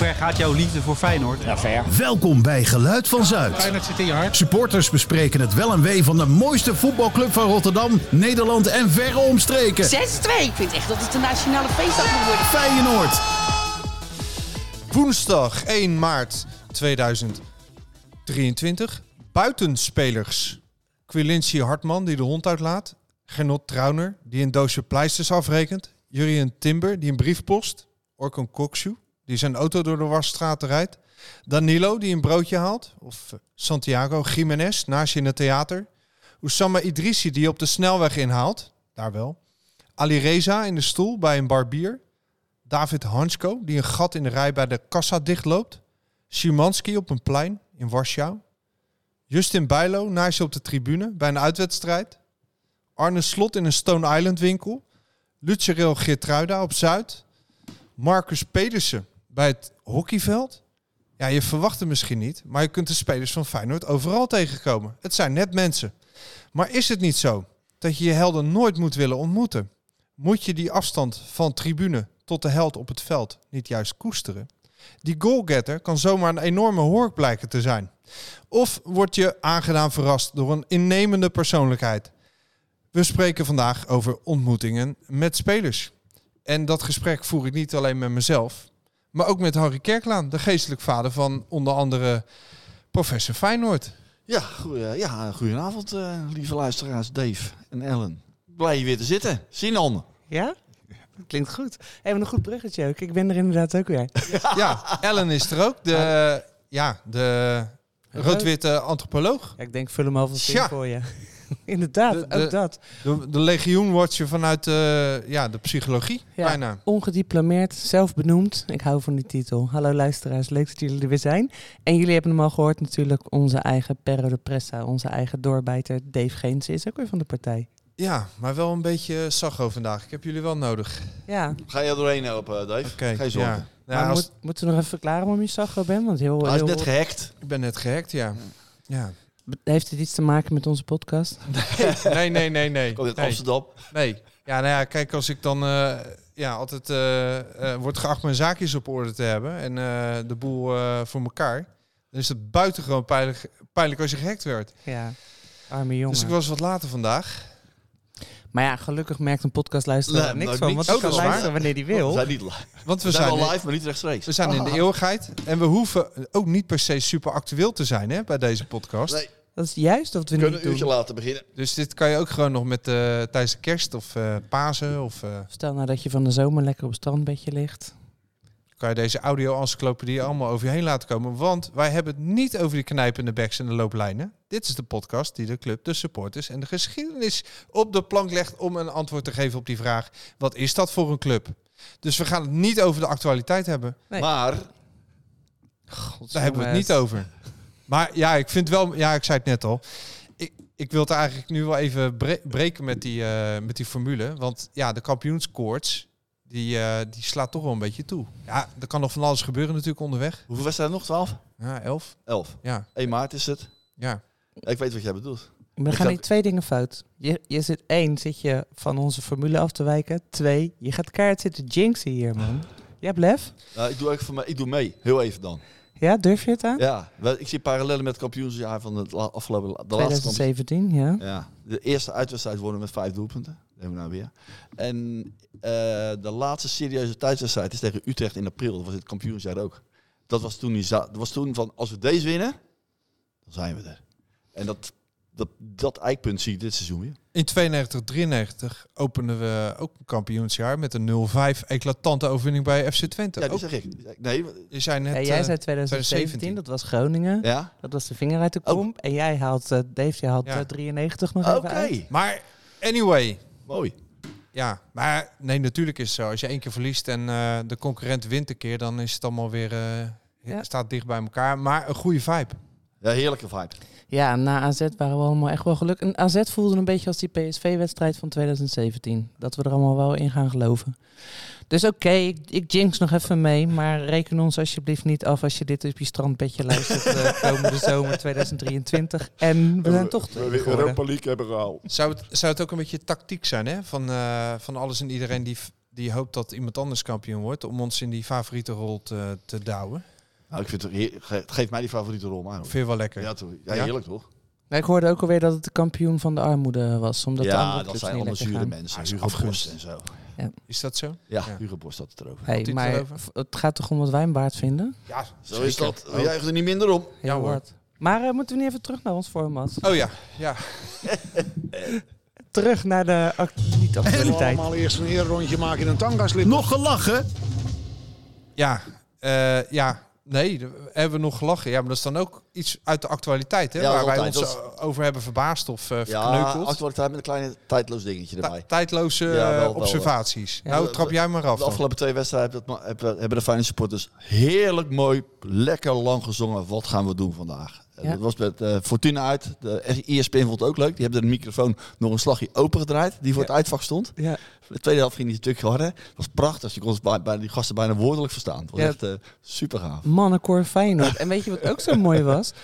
ver gaat jouw liefde voor Feyenoord? Ja, ver. Welkom bij Geluid van Zuid. Feyenoord zit in je hart. Supporters bespreken het wel en wee van de mooiste voetbalclub van Rotterdam, Nederland en verre omstreken. 6-2. Ik vind echt dat het een nationale feestdag moet worden. Feyenoord. Woensdag 1 maart 2023. Buitenspelers. Quilinci Hartman die de hond uitlaat. Genot Trauner die een doosje pleisters afrekent. Jurien Timber die een brief post. Orkun Kokshu die zijn auto door de wasstraat rijdt. Danilo die een broodje haalt. Of eh, Santiago Jiménez naast je in het theater. Oussama Idrissi die op de snelweg inhaalt. Daar wel. Ali Reza in de stoel bij een barbier. David Hansko, die een gat in de rij bij de kassa dichtloopt. Szymanski op een plein in Warschau. Justin Bijlo naast je op de tribune bij een uitwedstrijd. Arne Slot in een Stone Island winkel. Lucereel Geertruida op Zuid. Marcus Pedersen bij het hockeyveld. Ja, je verwacht het misschien niet, maar je kunt de spelers van Feyenoord overal tegenkomen. Het zijn net mensen. Maar is het niet zo dat je je helden nooit moet willen ontmoeten? Moet je die afstand van tribune tot de held op het veld niet juist koesteren? Die goalgetter kan zomaar een enorme hork blijken te zijn. Of word je aangedaan verrast door een innemende persoonlijkheid? We spreken vandaag over ontmoetingen met spelers. En dat gesprek voer ik niet alleen met mezelf, maar ook met Harry Kerklaan, de geestelijk vader van onder andere professor Feyenoord. Ja, goeie, ja goedenavond, eh, lieve luisteraars Dave en Ellen. Blij je weer te zitten. Sinan. Ja? Klinkt goed. Even een goed bruggetje ook. Ik ben er inderdaad ook weer. Ja, Ellen is er ook, de, ja, de rood-witte antropoloog. Ja, ik denk, vul hem alvast in Tja. voor je. inderdaad, De- de- ook dat. De, de legioenwatcher vanuit eh, ja, de psychologie, Ja. bijna. Ongediplomeerd, zelf benoemd. Ik hou van die titel. Hallo luisteraars, leuk dat jullie er weer zijn. En jullie hebben hem al gehoord natuurlijk. Onze eigen Perro de Pressa, onze eigen doorbijter Dave Geens is ook weer van de partij. Ja, maar wel een beetje sacho vandaag. Ik heb jullie wel nodig. Ja, Ga je er doorheen helpen, Dave? Oké, Geen zorgen. ja. Ja, maar als- moet, moeten we nog even verklaren waarom je Sacho bent? Want heel, Hij is heel, net gehackt. Ik ben net gehackt, ja. ja. Heeft het iets te maken met onze podcast? Nee, nee, nee, nee. Komt uit Nee. Amsterdam. Nee. Ja, nou ja, kijk, als ik dan eh, ja, altijd eh, eh, wordt geacht mijn zaakjes op orde te hebben en eh, de boel eh, voor elkaar, dan is het buitengewoon pijnlijk, pijnlijk als je gehackt werd. Ja, arme jongen. Dus ik was wat later vandaag. Maar ja, gelukkig merkt een podcastluisteraar Nee, niks nou, van. Want hij kan luisteren wanneer hij We wil. zijn niet live. Want we We zijn zijn, live, maar niet rechtstreeks. we zijn in de eeuwigheid en we hoeven ook niet per se super actueel te zijn hè, bij deze podcast. Nee, Dat is juist wat we we niet kunnen een uurtje doen. later beginnen. Dus dit kan je ook gewoon nog met eh, tijdens de kerst of eh Pasen of eh, Stel nou dat je van de zomer lekker op het strandbedje ligt. kan je deze audio-encyclopedie allemaal over je heen laten komen. Want wij hebben het niet over die knijpende backs en de looplijnen. Dit is de podcast die de club, de supporters en de geschiedenis op de plank legt om een antwoord te geven op die vraag. Wat is dat voor een club? Dus we gaan het niet over de actualiteit hebben. Nee. Maar, Daar hebben we het niet over. Maar ja, ik vind wel, ja, ik zei het net al. Ik, ik wil het eigenlijk nu wel even bre- breken met die, eh, met die formule. Want ja, de kampioenskoorts, die, eh, die slaat toch wel een beetje toe. Ja, er kan nog van alles gebeuren natuurlijk onderweg. hoeveel wedstrijden nog? 12? Ja, elf. 11. Ja, 1 maart is het. ja. Ik weet wat jij bedoelt. Maar er gaan niet twee dingen fout. Je, je zit één, zit je van onze formule af te wijken. Twee, je gaat kaart zitten jinxen hier, man. Je hebt lef? Nou, ik, doe even voor mij, ik doe mee. Heel even dan. Ja, durf je het aan? Ja, wel, ik zie parallellen met het kampioensjaar van het afgelopen... De laatste kampioen- 2017, ja. Ja, de eerste uitwedstrijd wonnen met vijf doelpunten. Dat hebben we nou weer. En eh, de laatste serieuze thuiswedstrijd is tegen Utrecht in april. Dat was het kampioensjaar ook. Dat was toen, die dat was toen van, als we deze winnen, dan zijn we er. En dat, dat, dat eikpunt zie ik dit seizoen weer. In 92, 93 openden we ook een kampioensjaar met een 0-5 eclatante overwinning bij FC Twente. Ja, die Ook- zeg ik. Nee, je zei net... Ja, jij eh, zei 2017, dat was Groningen. ja? Dat was de vinger uit de kom. En jij haalt, eh, Dave, jij haalt Ja. eh, 93 nog Oké, even uit. maar anyway, mooi. Ja, maar nee, natuurlijk is het zo. Als je één keer verliest en eh, de concurrent wint een keer, dan is het allemaal weer eh, Ja. staat dicht bij elkaar. Maar een goede vibe. Ja, heerlijke vibe. Ja, na AZ waren we allemaal echt wel gelukkig. En AZ voelde een beetje als die PSV-wedstrijd van 2017. Dat we er allemaal wel in gaan geloven. Dus oké, ik, ik jinx nog even mee. Maar reken ons alsjeblieft niet af als je dit op je strandbedje luistert eh, komende zomer 2023. En we zijn toch tweede geworden. League hebben gehaald. Zou het, zou het ook een beetje tactiek zijn hè? Van, eh, van alles en iedereen die die hoopt dat iemand anders kampioen wordt om ons in die favoriete rol te, te douwen. Nou, ik vind het, heer- ge- geef mij die favoriete rol maar. hoor. Vind je wel lekker? Ja, toch? Ja, Ja? heerlijk toch? Nou, ik hoorde ook alweer dat het de kampioen van de armoede was. Omdat de ja, andere dat zijn allemaal zure gaan. mensen. Ah, Hugo. Borst en zo. Is dat zo? Ja, Ja. Hugo Borst had het erover. Hey, Had hij het maar erover? het gaat toch om wat wij hem waard vinden? Ja, Zo is dat. We juichen er niet minder om. Ja, hoor. Maar eh, moeten we niet even terug naar ons format? Oh ja, ja. Terug naar de act- niet actualiteit. allemaal eerst een eerrondje maken in een tangaslip. Nog gelachen? Ja, eh, ja. Nee, daar hebben we nog gelachen. Ja, maar dat is dan ook iets uit de actualiteit, hè? Ja, waar wij ons over hebben verbaasd of eh Ja, verkneukeld. actualiteit met een klein tijdloos dingetje Ta- erbij. tijdloze Ja, wel, eh, wel, observaties. Ja. nou, trap jij maar af De afgelopen twee wedstrijden hebben de Feyenoord supporters heerlijk mooi, lekker lang gezongen. Wat gaan we doen vandaag? Ja. Dat was met eh, Fortuna uit. De ESPN vond het ook leuk. Die hebben de microfoon nog een slagje opengedraaid. Die voor het uitvak stond. Ja. De tweede helft ging die stukje harder. Het was prachtig. Je kon bij, bij die gasten bijna woordelijk verstaan. Het was Ja. echt eh, super gaaf. Mannenkoor Feyenoord. En weet je wat ook zo mooi was?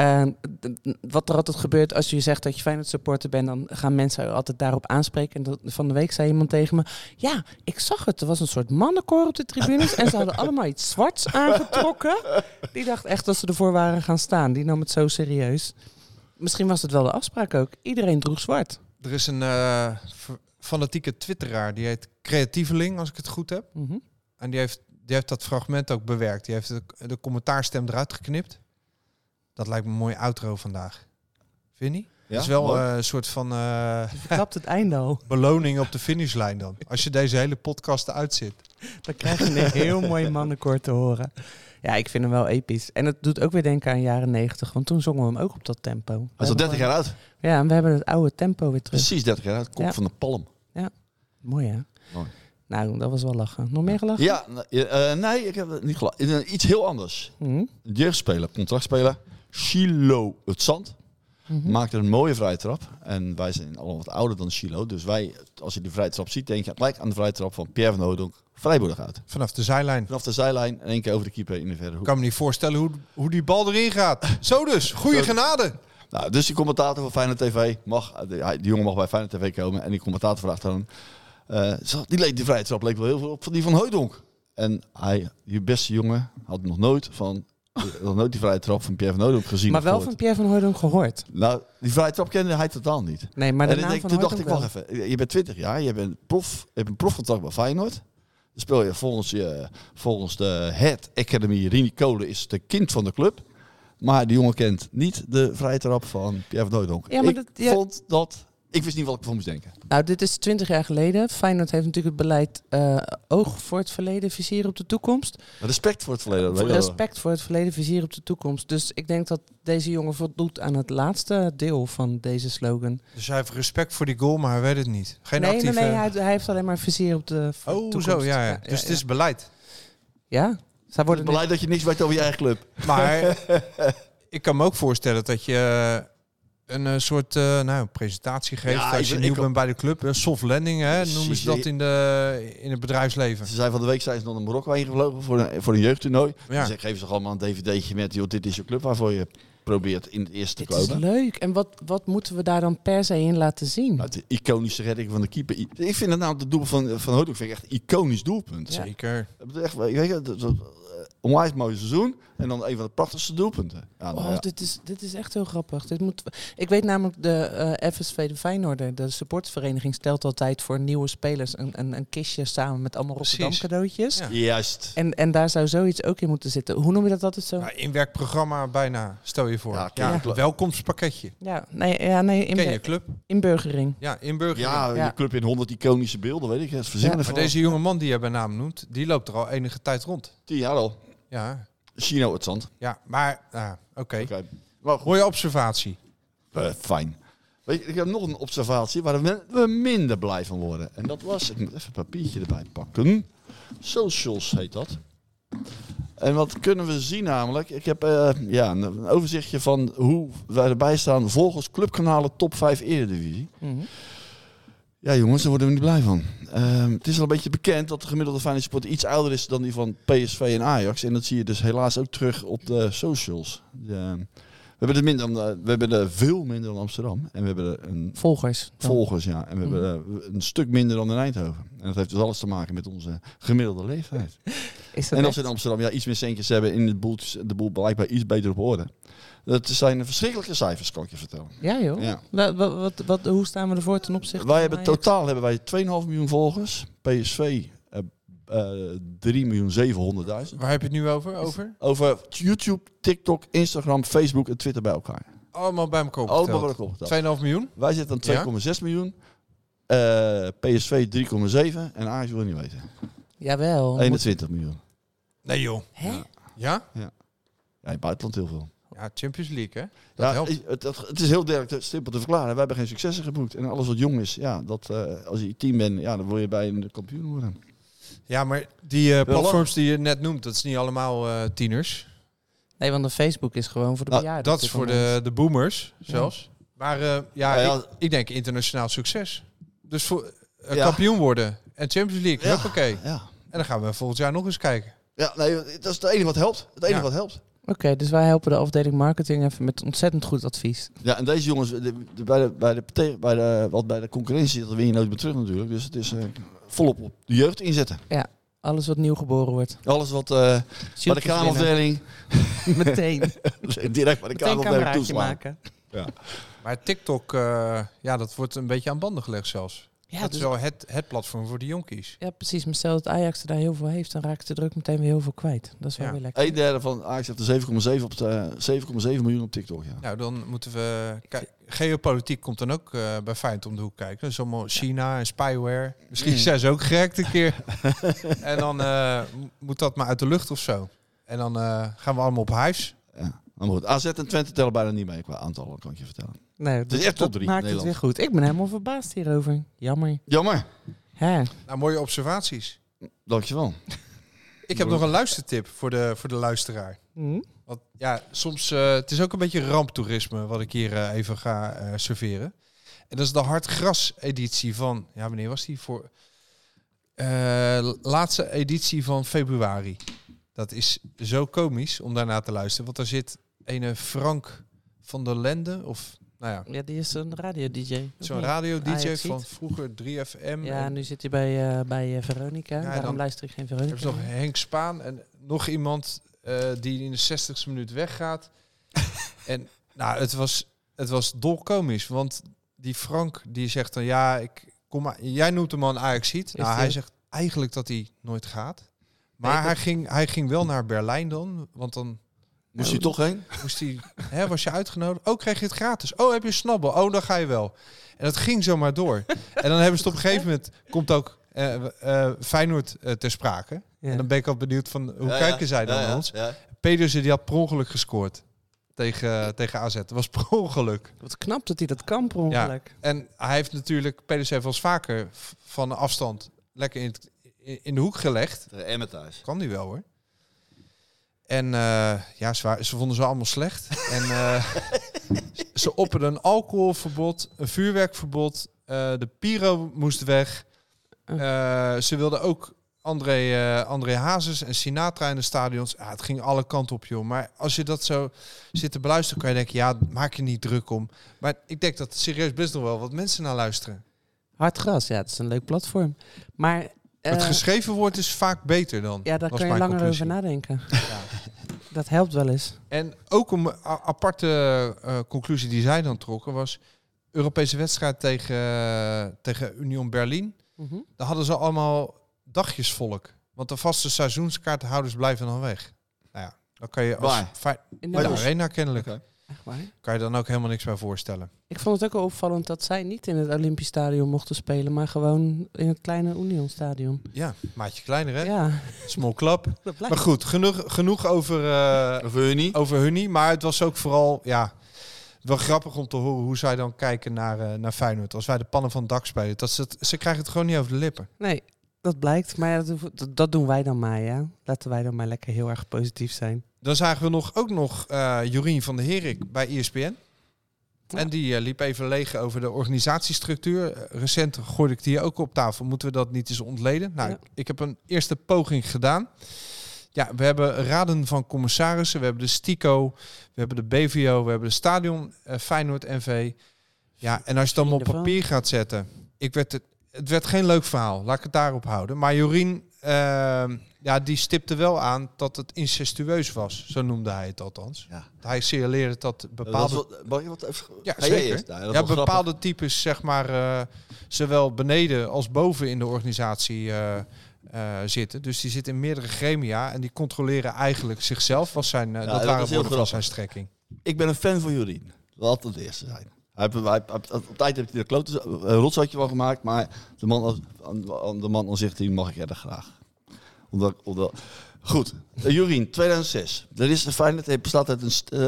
Eh, d- wat er altijd gebeurt als je zegt dat je Feyenoord supporter bent, dan gaan mensen je altijd daarop aanspreken. En van de week zei iemand tegen me, ja, ik zag het. Er was een soort mannenkoor op de tribunes en ze hadden allemaal iets zwarts aangetrokken. Die dacht echt dat ze ervoor waren gaan staan. Die nam het zo serieus. Misschien was het wel de afspraak ook. Iedereen droeg zwart. Er is een eh, fanatieke twitteraar, die heet Creatieveling, als ik het goed heb. Mhm. En die heeft, die heeft dat fragment ook bewerkt. Die heeft de, de commentaarstem eruit geknipt. Dat lijkt me een mooie outro vandaag. Vind je niet? Ja, Dat is wel mooi. eh, een soort van eh, Je verklapt het einde al. beloning op de finishlijn dan. Als je deze hele podcast uitzit. Dan krijg je een heel mooi mannenkoor te horen. Ja, ik vind hem wel episch. En het doet ook weer denken aan jaren negentig. Want toen zongen we hem ook op dat tempo. We Hij is al hebben 30 jaar uit. gewoon- Ja, en we hebben het oude tempo weer terug. Precies 30 jaar uit. Kop Ja. van de palm. Mooi hè? Mooi. Nou, dat was wel lachen. Nog meer gelachen? Ja, eh, nee, ik heb het niet gelachen. Iets heel anders. Mhm. Een jeugdspeler, contractspeler, Shilo het Zand, Mhm. maakte een mooie vrije trap. En wij zijn allemaal wat ouder dan Shilo. Dus wij, als je die vrije trap ziet, denk je gelijk aan de vrije trap van Pierre van Hooydonk. Vrijboedig uit. Vanaf de zijlijn. Vanaf de zijlijn en één keer over de keeper in de verre Ik hoek. kan me niet voorstellen hoe, hoe die bal erin gaat. Zo dus, goede Zo. genade. Nou, dus die commentator van Feyenoord TV mag, eh, die, jongen mag bij Feyenoord TV komen. En die commentator vraagt dan, eh, zo, die, leek, die vrije trap leek wel heel veel op van die van Hooydonk. En hij, die beste jongen, had nog nooit van... Nog nooit die vrije trap van Pierre van Hooydonk gezien. Maar wel van Pierre van Hooydonk gehoord. Nou, die vrije trap kende hij totaal niet. Nee, maar denk, van toen dacht ik, wacht wel. even. Je bent 20 jaar, je bent prof, je hebt een profcontract bij Feyenoord. Dan speel je volgens, je, volgens de Head Academy, Rini Kolen is de kind van de club. Maar die jongen kent niet de vrije trap van Pierre van Hooydonk. Ja, maar ik dat- ja. vond dat... Ik wist niet wat ik ervan moest denken. Nou, dit is twintig jaar geleden. Feyenoord heeft natuurlijk het beleid eh, oog voor het verleden, vizier op de toekomst. Respect voor het verleden. Respect voor het verleden, vizier op de toekomst. Dus ik denk dat deze jongen voldoet aan het laatste deel van deze slogan. Dus hij heeft respect voor die goal, maar hij weet het niet. Geen nee, nee, actieve... nee, hij, hij heeft alleen maar vizier op de Oh, toekomst. zo, ja, ja. Dus het is beleid. Ja, zij Het beleid dat je niks weet over je eigen club. Maar ik kan me ook voorstellen dat je een eh, soort eh, nou, presentatie geeft Ja, als je ik nieuw bent bij de club. Een soft landing, hè, noemen ze dat in, de, in het bedrijfsleven. Ze zijn van de week zijn ze nog naar Marokko ingevlogen voor een, voor een jeugdtoernooi. Ja. Dus ik geef ze allemaal een dvd'tje met, joh, dit is je club waarvoor je probeert in het eerste te Dit is komen. leuk. En wat, wat moeten we daar dan per se in laten zien? Nou, de iconische redding van de keeper. Ik vind het nou, de doel van, van Houdonk vind ik echt een iconisch doelpunt. Ja. Zeker. Het is echt, weet je, dat- dat- onwijs mooi seizoen. En dan een van de prachtigste doelpunten. Ja, nou Oh, ja. dit, is, dit is echt heel grappig. Dit moet, ik weet namelijk, de eh, FSV de Feyenoorder, de supportersvereniging, stelt altijd voor nieuwe spelers een, een, een kistje samen met allemaal Precies. Rotterdam cadeautjes. Ja. Juist. En, en daar zou zoiets ook in moeten zitten. Hoe noem je dat altijd zo? Ja, inwerkprogramma bijna, stel je voor. Ja, Ja, club. welkomstpakketje. Ja, nee, ja, nee Ken je in, club? inburgering. Ja, inburgering. Ja, Ja. je club in 100 iconische beelden, weet ik. Het verzinnen Ja, Maar van deze jonge man die je bij naam noemt, die loopt er al enige tijd rond. 10 jaar al. Ja, Chino het zand. ja maar ah, oké. Oké. Maar goed, Mooie observatie. eh, fijn. Weet je, ik heb nog een observatie waar we we minder blij van worden. En dat was, ik moet even een papiertje erbij pakken. Socials heet dat. En wat kunnen we zien namelijk? Ik heb eh, ja, een, een overzichtje van hoe wij erbij staan volgens clubkanalen top 5 Eredivisie. Mhm. Ja jongens, daar worden we niet blij van. Ehm, het is al een beetje bekend dat de gemiddelde Feyenoord supporter iets ouder is dan die van PSV en Ajax. En dat zie je dus helaas ook terug op de socials. De, We hebben, er minder we hebben er veel minder dan Amsterdam. En we hebben er een Volgers. dan. volgers, ja. En we hebben er een stuk minder dan in Eindhoven. En dat heeft dus alles te maken met onze gemiddelde leeftijd. Is dat En als we in Amsterdam ja, iets meer centjes hebben in het boel, de boel blijkbaar iets beter op orde. Dat zijn verschrikkelijke cijfers, kan ik je vertellen. Ja joh. Ja. Wa- wa- Wat, wat, hoe staan we ervoor ten opzichte Wij van hebben Ajax? totaal hebben wij 2,5 miljoen volgers. PSV eh eh 3 miljoen 700.000. Waar heb je het nu over? Over? Over YouTube, TikTok, Instagram, Facebook en Twitter bij elkaar. Allemaal bij elkaar Allemaal bij opgeteld. elkaar opgeteld. 2,5 miljoen? Wij zitten aan 2,6 miljoen. Eh, PSV 3,7 en Ajax wil je niet weten. Jawel. moet- 21 miljoen. Nee joh. Hè? Ja? Ja, in het buitenland heel veel. Ja, Champions League hè? Dat Ja, helpt. het, het, het is heel duidelijk te- simpel te verklaren. We hebben geen successen geboekt. En alles wat jong is, ja, dat, eh, als je team bent, ja, dan wil je bij een kampioen worden. Ja, maar die eh, platforms die je net noemt, dat is niet allemaal eh, tieners. Nee, want de Facebook is gewoon voor de Nou, bejaarden. Dat is voor de, de boomers zelfs. Maar eh, ja, Ja, ja. Ik, ik denk internationaal succes. Dus voor Ja. kampioen worden en Champions League, Ja. hoppakee. Ja. En dan gaan we volgend jaar nog eens kijken. Ja, nee, dat is het enige wat helpt. Het enige Ja. wat helpt. Oké, dus wij helpen de afdeling marketing even met ontzettend goed advies. Ja, en deze jongens, de, de- bij, de, bij, de, bij, de, wat bij de concurrentie, dat win je nooit meer terug natuurlijk. Dus het is eh, volop op de jeugd inzetten. Alles wat nieuw geboren wordt. Alles wat eh, bij de kraamafdeling. Meteen. direct bij de kraamafdeling toeslaan. maken. Maar TikTok, eh, ja, dat wordt een beetje aan banden gelegd zelfs. Ja, dat dus- is wel het, het platform voor de jonkies. ja, precies. Maar stel dat Ajax er daar heel veel heeft, dan raakt de druk meteen weer heel veel kwijt. Dat is wel Ja. weer lekker. Een derde van Ajax heeft er 7,7 op de- 7,7 miljoen op TikTok. Ja. Nou, dan moeten we... Kijk, geopolitiek komt dan ook eh, bij Feyenoord om de hoek kijken. Dus allemaal China en spyware. Misschien Mm. zijn ze ook gehackt een keer. en dan eh, moet dat maar uit de lucht of zo. En dan eh, gaan we allemaal op huis. Ja. Maar goed, AZ en Twente tellen bijna niet mee qua aantallen, kan ik je vertellen. Nee, is echt top dat drie, maakt het Nederland. weer goed. Ik ben helemaal verbaasd hierover. Jammer. Jammer, Hè? Nou, mooie observaties. dankjewel. Ik heb nog een luistertip voor de, voor de luisteraar. Hm? Want ja, soms, eh, het is ook een beetje ramptoerisme wat ik hier eh, even ga eh, serveren. En dat is de Hartgras editie van, ja wanneer was die? Voor eh, laatste editie van februari. Dat is zo komisch om daarna te luisteren. Want daar zit ene Frank van der Lende, of nou ja, Ja, die is een radio-dj. zo'n radio-dj Ajax van vroeger 3FM. Ja, en nu zit hij bij, eh, bij eh, Veronica. Ja, Daarom dan- luister ik geen Veronica. ze nog Henk Spaan en nog iemand eh, die in de 60ste minuut weggaat. en nou, het was, het was dolkomisch, want die Frank die zegt dan ja, ik kom maar, jij noemt hem al een Ajaxiet. Nou, hij zegt eigenlijk dat hij nooit gaat. Maar Nee, hij, ging, hij ging wel naar Berlijn dan, want dan Moest je toch heen? moest hij, hè, was je uitgenodigd? Oh, kreeg je het gratis? Oh, heb je snabbel? Oh, dan ga je wel. En dat ging zomaar door. en dan hebben ze het op een gegeven moment, komt ook eh, eh, Feyenoord eh, ter sprake. Ja. En dan ben ik al benieuwd van, hoe Ja, kijken ja. zij dan Ja, naar ja, ons? ja. Pedersen die had per ongeluk gescoord tegen, tegen AZ. Dat was per ongeluk. Wat knap dat hij dat kan per ongeluk. En hij heeft natuurlijk, Pedersen heeft wel eens vaker van afstand lekker in, het, in de hoek gelegd. Emmen thuis. Kan die wel hoor. En eh, ja, ze, waren- ze vonden ze allemaal slecht. en eh, ze opperden een alcoholverbod, een vuurwerkverbod. eh, de pyro moest weg. Eh, ze wilden ook André, André Hazes en Sinatra in de stadions. Ja, het ging alle kanten op, joh. Maar als je dat zo zit te beluisteren, kan je denken, ja, maak je niet druk om. Maar ik denk dat serieus best nog wel wat mensen naar luisteren. Hard gras, ja, het is een leuk platform. Maar het geschreven woord is vaak beter dan. ja, daar kan je langer conclusie. over nadenken. Ja. Dat helpt wel eens. En ook een a- aparte eh, conclusie die zij dan trokken was... Europese wedstrijd tegen, eh, tegen Union Berlin. Mhm. Daar hadden ze allemaal dagjesvolk. Want de vaste seizoenskaarthouders blijven dan weg. Nou ja, dan kan je als... Waar? fi- In de arena kennelijk. Echt waar? Kan je dan ook helemaal niks bij voorstellen. Ik vond het ook wel opvallend dat zij niet in het Olympisch Stadion mochten spelen, maar gewoon in het kleine Union Stadion. Ja, maatje kleiner hè? Ja, Small club. Maar goed, genoeg, genoeg over, eh niet? over Hunnie. Maar het was ook vooral, ja, wel grappig om te horen hoe zij dan kijken naar, eh, naar Feyenoord. Als wij de pannen van het dak spelen. Dat ze, het, ze krijgen het gewoon niet over de lippen. Nee, dat blijkt. Maar dat, dat, doen wij dan maar, ja. Laten wij dan maar lekker heel erg positief zijn. Dan zagen we nog, ook nog eh Jorien van der Herik bij ESPN. Ja. En die eh, liep even leeg over de organisatiestructuur. Eh, recent gooide ik die ook op tafel. Moeten we dat niet eens ontleden? Nou, Ja. ik heb een eerste poging gedaan. Ja, we hebben raden van commissarissen. We hebben de STICO, we hebben de BVO, we hebben de Stadion eh, Feyenoord NV. Ja, en als je het allemaal op papier gaat zetten. Ik werd het, het werd geen leuk verhaal, laat ik het daarop houden. Maar Jorien, ehm, ja, die stipte wel aan dat het incestueus was. Zo noemde hij het althans. Ja. Hij signaleerde dat Dat bepaalde was wat- mag ik wat even... ja, zeker. Ja, dat bepaalde types, zeg maar, eh, zowel beneden als boven in de organisatie eh, eh, zitten. Dus die zitten in meerdere gremia en die controleren eigenlijk zichzelf. Was zijn, eh, dat dat waren woorden van zijn strekking. Ik ben een fan van Jorien. Laat het eerste zijn. Op tijd heeft hij er klote een rotzakje van gemaakt, maar de man, als- de man die mag ik erg graag. Omdat, goed, uh, Jorien, 2006. Er is de Feyenoord een. eh,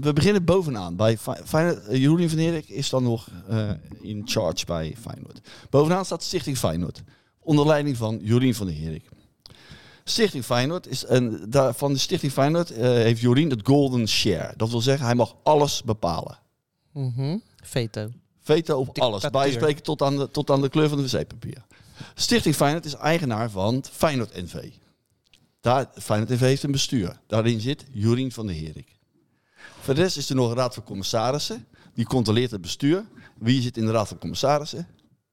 we beginnen bovenaan. Bij Fe- Feyenoord, eh, Jorien van Erik is dan nog eh, in charge bij Feyenoord. Bovenaan staat Stichting Feyenoord. Onder leiding van Jorien van der Herik. Stichting Feyenoord is en daar, van de Stichting Feyenoord eh, heeft Jorien het golden share. Dat wil zeggen, hij mag alles bepalen. Mhm. Veto. Veto op alles. Dictateur. Bijspreken tot aan, de, tot aan de kleur van de wc-papier. Stichting Feyenoord is eigenaar van Feyenoord NV. Daar, Feyenoord NV heeft een bestuur. Daarin zit Jorien van der Herik. Voor de rest is er nog een raad van commissarissen. Die controleert het bestuur. Wie zit in de raad van commissarissen?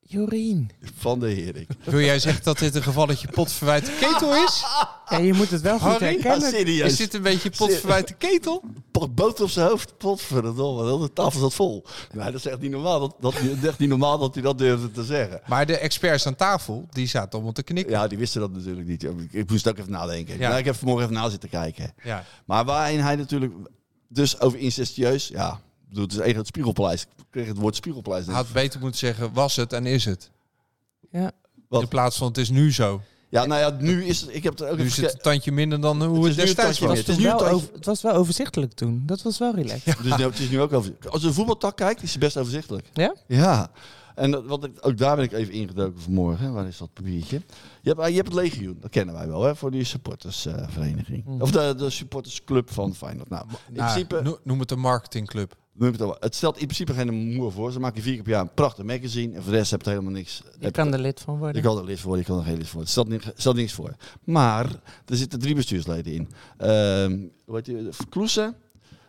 Jorien. Van der Herik. Wil jij zeggen dat dit een gevalletje potverwijte ketel is? Ja, je moet het wel goed Harry? Ja, herkennen. serieus. Is dit een beetje potverwijte ketel? Pot boter op zijn hoofd. Potverdomme, de hele tafel zat vol. Nee, dat is echt niet normaal. Dat, dat, echt niet normaal dat hij dat durfde te zeggen. Maar de experts aan tafel, die zaten allemaal te knikken. Ja, die wisten dat natuurlijk niet. Ik- Ik moest ook even nadenken. Ja. Ik heb vanmorgen even na zitten kijken. Ja. Maar waarin hij natuurlijk... Dus over incestueus... Ja, bedoel, het is eigenlijk het spiegelpaleis. Ik kreeg het woord spiegelpaleis. Had beter moeten zeggen, was het en is het. Ja. Wat? In plaats van het is nu zo. Ja, nou ja, nu is het... Ik heb het ook Nu is het een tandje minder dan hoe Het het, destijds was. Het, was nu wel over, het was wel overzichtelijk toen. Dat was wel relaxed. Dus nu, het is nu ook over... Als je een voetbaltak kijkt, is het best overzichtelijk. Ja? Ja. En dat, wat ik, ook daar ben ik even ingedoken vanmorgen. Waar is dat papiertje? Je hebt, je hebt het legioen, dat kennen wij wel, hè, voor die supportersvereniging. Mhm. Of de, de supportersclub van Feyenoord. Nou, in Nou, principe... no- noem het een marketingclub. Het, stelt in principe geen moer voor. Ze maken vier keer per jaar een prachtig magazine. En voor de rest heb je helemaal niks. Je kan er lid van worden. Je kan er lid voor, je kan er geen lid voor. Het stelt, ni- stelt niks voor. Maar er zitten drie bestuursleden in. Ehm hoe heet je? Kloesen,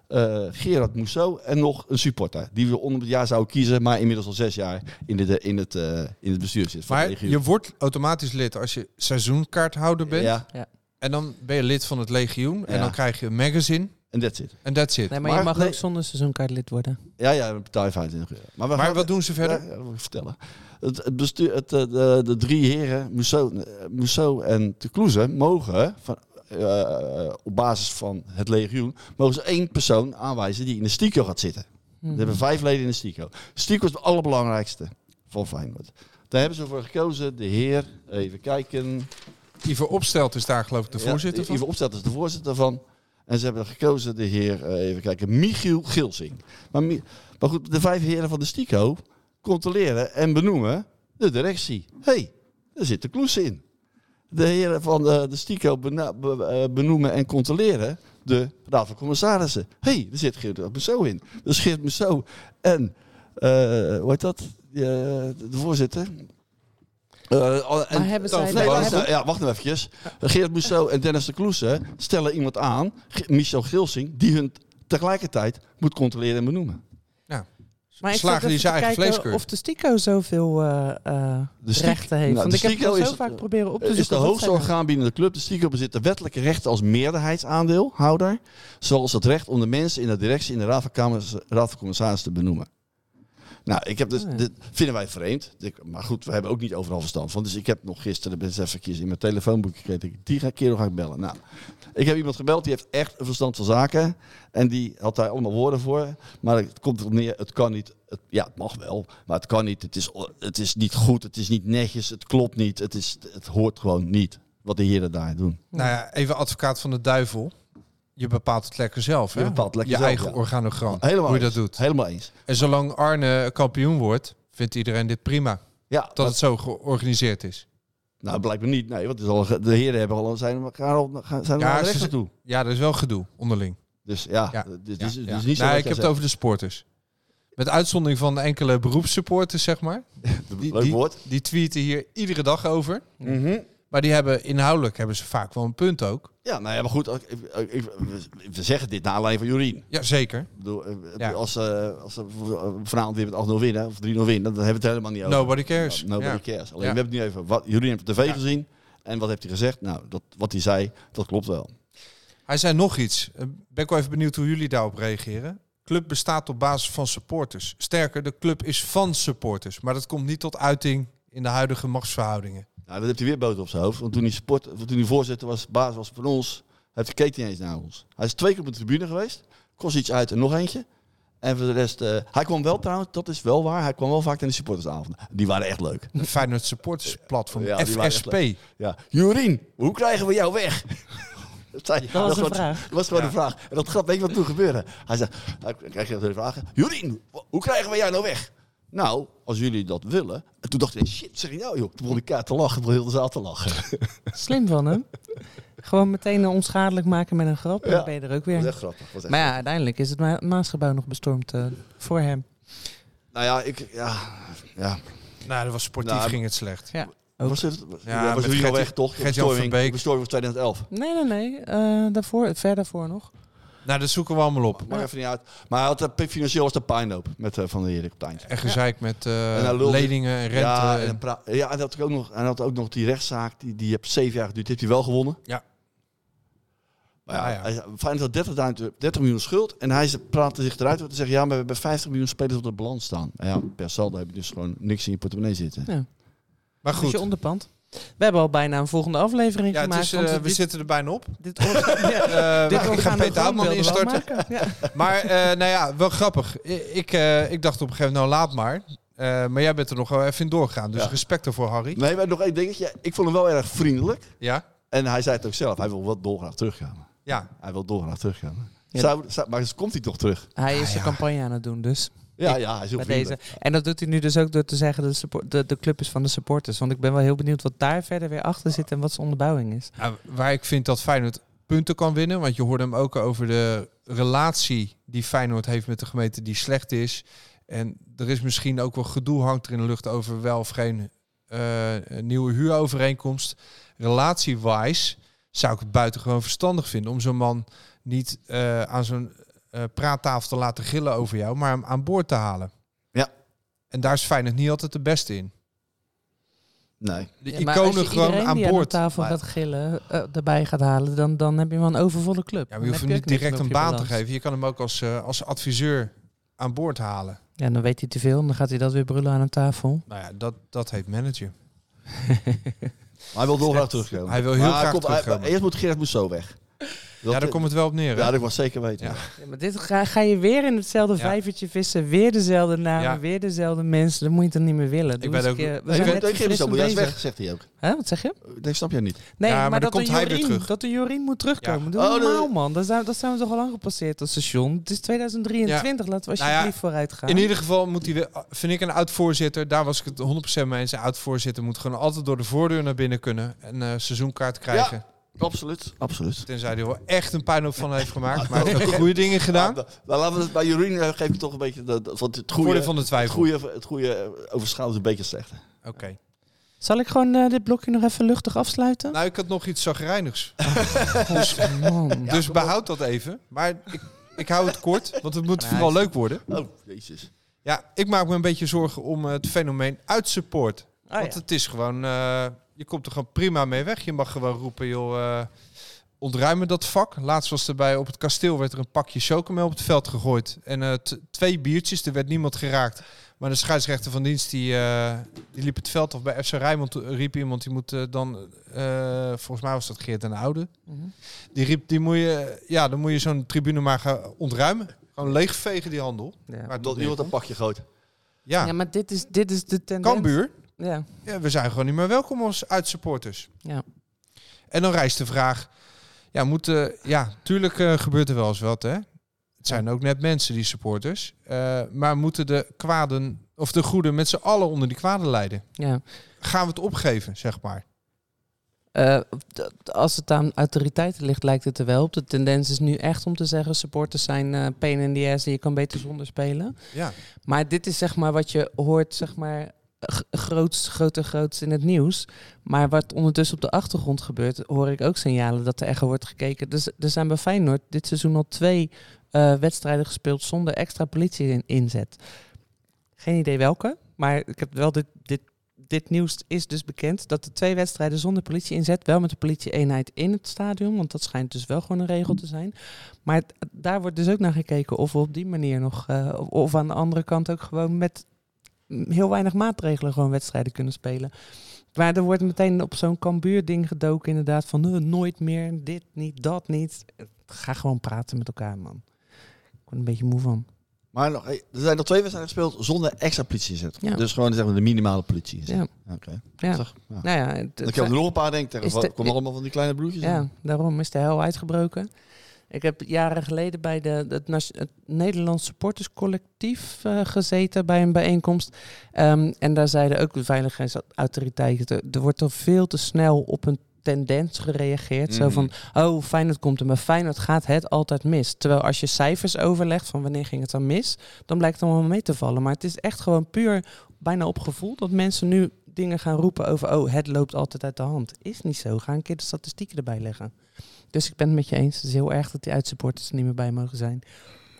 eh, Gerard Mousseau en nog een supporter. Die we onder het jaar zouden kiezen, maar inmiddels al zes jaar in, de, in, het, eh, in het bestuur zit. van de Maar je wordt automatisch lid als je seizoenkaarthouder bent. Ja, En dan ben je lid van het legioen. En Ja. dan krijg je een magazine. En that's it. En that's it. Nee, maar, Maar- je mag nee. ook zonder seizoenkaart lid worden. Ja, ja, een partij 25 euro. Maar, we Maar gaan- wat doen ze verder? Ja, ja, dat wil ik vertellen. Het, het bestuur, het, eh, de, de drie heren, Mousseau, eh, Mousseau en de Kloeze, mogen van, eh, op basis van het legioen, mogen ze één persoon aanwijzen die in de stico gaat zitten. Mhm. We hebben vijf leden in de stico. Stico is het allerbelangrijkste van Feyenoord. Daar hebben ze voor gekozen, de heer, even kijken. Ivo Opstelt is daar geloof ik de Ja, voorzitter van. Ivo Opstelt is de voorzitter van. En ze hebben gekozen de heer, eh, even kijken, Michiel Gilsing. Maar, maar goed, de vijf heren van de Stico controleren en benoemen de directie. Hé, hey, daar zit de kloes in. De heren van de, de Stico eh, benoemen en controleren de raad van commissarissen. Hé, hey, er zit Geert Mousseau in. Dus Geert Mousseau en, eh, hoe heet dat, de voorzitter. Eh, en- Maar hebben zij- nee, hebben- luister, ja, wacht nou eventjes. Geert Mousseau en Dennis de Kloese stellen iemand aan, Michel Gilsing, die hun tegelijkertijd moet controleren en benoemen. Maar ik Slagen die zijn eigen vleeskeur. Of de Stico zoveel eh, eh, De Stico- rechten heeft. nou, Want de ik heb het is zo vaak proberen op te Het zoeken. is de hoogste orgaan binnen de club. De Stico bezit de wettelijke rechten als meerderheidsaandeelhouder, zoals het recht om de mensen in de directie in de raad van, kamers, raad van commissarissen te benoemen. Nou, ik heb dus, Oh ja. dit vinden wij vreemd. Ik- Maar goed, we hebben ook niet overal verstand van. Dus ik heb nog gisteren best even in mijn telefoonboekje gekeken. Die ga- kerel ga ik bellen. Nou, ik heb iemand gebeld die heeft echt een verstand van zaken. En die had daar allemaal woorden voor. Maar het komt erop neer, het kan niet. Het, ja, het mag wel, maar het kan niet. Het is, het is niet goed, het is niet netjes, het klopt niet. Het, is, het hoort gewoon niet wat de heren daar doen. Nou ja, even advocaat van de duivel. Je bepaalt het lekker zelf. Hè? Je bepaalt lekker je zelf, eigen ja. organogram. Helemaal hoe je eens. dat doet. Helemaal eens. En zolang Arne kampioen wordt, vindt iedereen dit prima. Ja, Dat het zo georganiseerd is. nou blijkbaar niet. Nee, want het is al, de heren hebben al, zijn, elkaar al, gaan- zijn Ja, naar toe. Ja, er is wel gedoe onderling. Dus ja, Ja, dus, dus, dus niet zo nee, wat ik heb het over de sporters. Met uitzondering van enkele beroepssupporters, zeg maar. Die, Leuk woord. die tweeten hier iedere dag over. Mhm. Maar die hebben inhoudelijk hebben ze vaak wel een punt ook. Ja, nou ja, maar goed. Ik, ik, ik- we- zeggen dit naar aanleiding van Jorien. Ja, zeker. Bedoel, eh, Ja. Als, ze als vanavond weer met 8-0 winnen, of 3-0 winnen, dan hebben we het helemaal niet over. Nobody cares. No- nobody Ja. cares. Alleen we hebben nu even. Wat, Jorien heeft op tv gezien. En wat heeft hij gezegd? Nou, dat, wat hij zei, dat klopt wel. Hij zei nog iets. Eh, Ben ik wel even benieuwd hoe jullie daarop reageren. Club bestaat op basis van supporters. Sterker, de club is van supporters. Maar dat komt niet tot uiting in de huidige machtsverhoudingen. Nou, dat heeft hij weer boter op zijn hoofd. Want toen hij, sport, toen hij voorzitter was, baas was van ons, heeft hij keek niet eens naar ons. Hij is twee keer op de tribune geweest. Kost iets uit en nog eentje. En voor de rest, eh, hij kwam wel trouwens, dat is wel waar, hij kwam wel vaak in de supportersavonden. Die waren echt leuk. Feyenoord supportersplatform, Ja, FSP. Ja, Jorien, hoe krijgen we jou weg? Dat, zei, Dat was een gewoon- vraag. Dat was gewoon Ja. een vraag. En dat grap, weet je wat toen gebeurde? Hij zei, hij kreeg je de vragen. Jorien, hoe krijgen we jou nou weg? Nou, als jullie dat willen. En toen dacht ik, shit, zeg je nou joh. Toen begon die kaart te lachen, toen begon heel de zaal te lachen. Slim van hem. Gewoon meteen een onschadelijk maken met een grap. En Ja. dan ben je er ook Dat weer. echt grappig. dat was echt Maar ja, uiteindelijk is het Ma- Maasgebouw nog bestormd eh, voor hem. Nou ja, ik, ja, ja. Nou, dat was sportief Nou, ging het slecht. Ja. Ook. Was het, Ja, ja, was weg, toch? Gert-Jan Bestorming- Verbeek. Bestorming was 2011. Nee, nee, nee. eh, daarvoor, ver daarvoor nog. Nou, dat zoeken we allemaal op. Maakt even niet uit. Maar hij had, eh, financieel was de pijnloop met eh, Van der op het eind. En gezeik met eh, En lulde- leningen en rente. Ja, en, en- ja, en dat ook nog, en had ook nog die rechtszaak, die, die heeft zeven jaar geduurd, heeft hij wel gewonnen. Ja. Maar ja, Ah, ja. hij- Feyenoord had 30, 30 miljoen schuld en hij ze- praatte zich eruit door te zeggen, ja, maar we hebben 50 miljoen spelers op de balans staan. En ja, per saldo heb je dus gewoon niks in je portemonnee zitten. Ja. maar Dat is goed. je onderpand. We hebben al bijna een volgende aflevering Ja, het gemaakt. is, want eh, dit- we zitten er bijna op. dit, ja, dit ik ga organogram Peter Houtman instarten. Ja. Maar eh, nou ja, wel grappig. Ik, eh, ik dacht op een gegeven moment, nou laat maar. Eh, maar jij bent er nog wel even in doorgegaan. Dus Ja. respect ervoor, Harry. Nee, maar nog één dingetje. Ik vond hem wel erg vriendelijk. Ja? En hij zei het ook zelf, hij wil wel dolgraag teruggaan. Ja. Hij wil dolgraag teruggaan. Ja. Zou, zou, maar dus komt hij toch terug? Hij is Ah, de campagne aan het doen dus. Ja, ja, hij is heel deze. En dat doet hij nu dus ook door te zeggen de, support, de, de club is van de supporters. Want ik ben wel heel benieuwd wat daar verder weer achter zit en wat zijn onderbouwing is. Nou, waar ik vind dat Feyenoord punten kan winnen. Want je hoorde hem ook over de relatie die Feyenoord heeft met de gemeente die slecht is. En er is misschien ook wel gedoe hangt er in de lucht over wel of geen eh, nieuwe huurovereenkomst. Relatie-wise zou ik het buitengewoon verstandig vinden om zo'n man niet eh, aan zo'n praattafel te laten gillen over jou, maar hem aan boord te halen. Ja. En daar is Feyenoord niet altijd de beste in. Nee. De Ja, iconen je gewoon aan die boord. aan de tafel Maar- gaat gillen, eh, erbij gaat halen, dan, dan heb je wel een overvolle club. Ja, maar je hoeft hem niet direct een baan te geven. Je kan hem ook als, eh, als adviseur aan boord halen. Ja, dan weet hij te veel en dan gaat hij dat weer brullen aan een tafel. Nou ja, dat, dat heet manager. Maar hij wil dolgraag terugkomen. Hij wil heel Maar graag komt, hij- terugkomen. eerst moet Gerrit Moesso weg. Dat- ja, daar komt het wel op neer. hè? Ja, dat was zeker weten. Ja. Ja, maar dit ga, ga je weer in hetzelfde Ja. vijvertje vissen, weer dezelfde namen, Ja. weer dezelfde mensen. Dat moet je toch niet meer willen. Doe ben eens een ook- keer- we Nee, zijn ik net is weg, zegt hij ook. Hè, wat zeg je? Nee, snap je niet. Nee, Ja, maar, maar dan dat, komt hij weer terug. dat de Jorien moet terugkomen. Ja. Doe Oh, normaal, man. Dat zijn, dat zijn we toch al lang gepasseerd als station. Het is 2023. Laten we Nou ja, alsjeblieft vooruit gaan. In ieder geval moet hij weer, vind ik een oud-voorzitter, daar was ik het 100% mee eens. Een oud-voorzitter moet gewoon altijd door de voordeur naar binnen kunnen en eh seizoenkaart krijgen. Absoluut. Absoluut. Tenzij hij er wel echt een puinhoop van heeft gemaakt. Maar hij heeft ook goede dingen gedaan. Nou, laten we het bij Jorien eh, geef ik toch een beetje want het goede, van de het twijfel. goede, het goede eh, overschouwt een beetje het slechte. Oké. Zal ik gewoon eh, dit blokje nog even luchtig afsluiten? Nou, ik had nog iets zagrijnigs. Man. dus behoud dat even. Maar ik, ik hou het kort, want het moet Ja, vooral leuk worden. Oh, jezus. Ja, ik maak me een beetje zorgen om het fenomeen uitsupport. Ah, Want ja. het is gewoon, eh, je komt er gewoon prima mee weg. Je mag gewoon roepen, joh, eh, ontruimen dat vak. Laatst was erbij op het kasteel werd er een pakje chocomel op het veld gegooid. En eh, twee biertjes, er werd niemand geraakt. Maar de scheidsrechter van dienst, die, eh, die liep het veld af. Bij FC Rijnmond riep iemand, die moet dan, eh, volgens mij was dat Geert en Oude. Mhm. Die riep, die moet je, ja, dan moet je zo'n tribune maar gaan ontruimen. Gewoon leegvegen die handel. Ja. Maar Dat iemand een pakje groot. Ja, ja, maar dit is, dit is de tendens. Cambuur. Ja. Ja, we zijn gewoon niet meer welkom als uitsupporters. Ja. En dan rijst de vraag, ja, moeten, ja, tuurlijk eh, gebeurt er wel eens wat, hè. Het zijn ook net mensen, die supporters. Eh, maar moeten de kwaden, of de goede met z'n allen onder die kwaden leiden? ja. Gaan we het opgeven, zeg maar? Eh, als het aan autoriteiten ligt, lijkt het er wel op. De tendens is nu echt om te zeggen, supporters zijn eh pain in the ass en je kan beter zonder spelen. Ja. Maar dit is zeg maar wat je hoort, zeg maar, groots, groter groots in het nieuws. Maar wat ondertussen op de achtergrond gebeurt, hoor ik ook signalen dat er echt wordt gekeken. Dus er zijn bij Feyenoord dit seizoen al twee eh, wedstrijden gespeeld zonder extra politie in inzet. Geen idee welke, maar ik heb wel dit, dit, dit nieuws is dus bekend dat de twee wedstrijden zonder politie inzet, wel met de politie-eenheid in het stadion, want dat schijnt dus wel gewoon een regel te zijn. Maar daar wordt dus ook naar gekeken of we op die manier nog, eh, of aan de andere kant ook gewoon met heel weinig maatregelen gewoon wedstrijden kunnen spelen. Maar er wordt meteen op zo'n kambuur-ding gedoken inderdaad van nooit meer, dit niet, dat niet. Ga gewoon praten met elkaar, man. Ik word een beetje moe van. Maar nog, er zijn nog twee wedstrijden gespeeld zonder extra politie inzet. Ja. Dus gewoon zeg maar, de minimale politie inzet. Ja, Oké. Zeg, ja. Nou ja, het- Dan kan er nog een paar denken. Komen allemaal van die kleine broertjes. Ja, daarom is de hel uitgebroken. Ik heb jaren geleden bij de, het, het Nederlands supporterscollectief eh, gezeten bij een bijeenkomst. Ehm, en daar zeiden ook de veiligheidsautoriteiten, er wordt al veel te snel op een tendens gereageerd. Zo Mhm. van, oh, Feyenoord komt er, maar Feyenoord gaat het altijd mis. Terwijl als je cijfers overlegt van wanneer ging het dan mis, dan blijkt het allemaal mee te vallen. Maar het is echt gewoon puur bijna op gevoel dat mensen nu dingen gaan roepen over, oh, het loopt altijd uit de hand. Is niet zo. Ga een keer de statistieken erbij leggen. Dus ik ben het met je eens. Het is heel erg dat die uitsupporters er niet meer bij mogen zijn.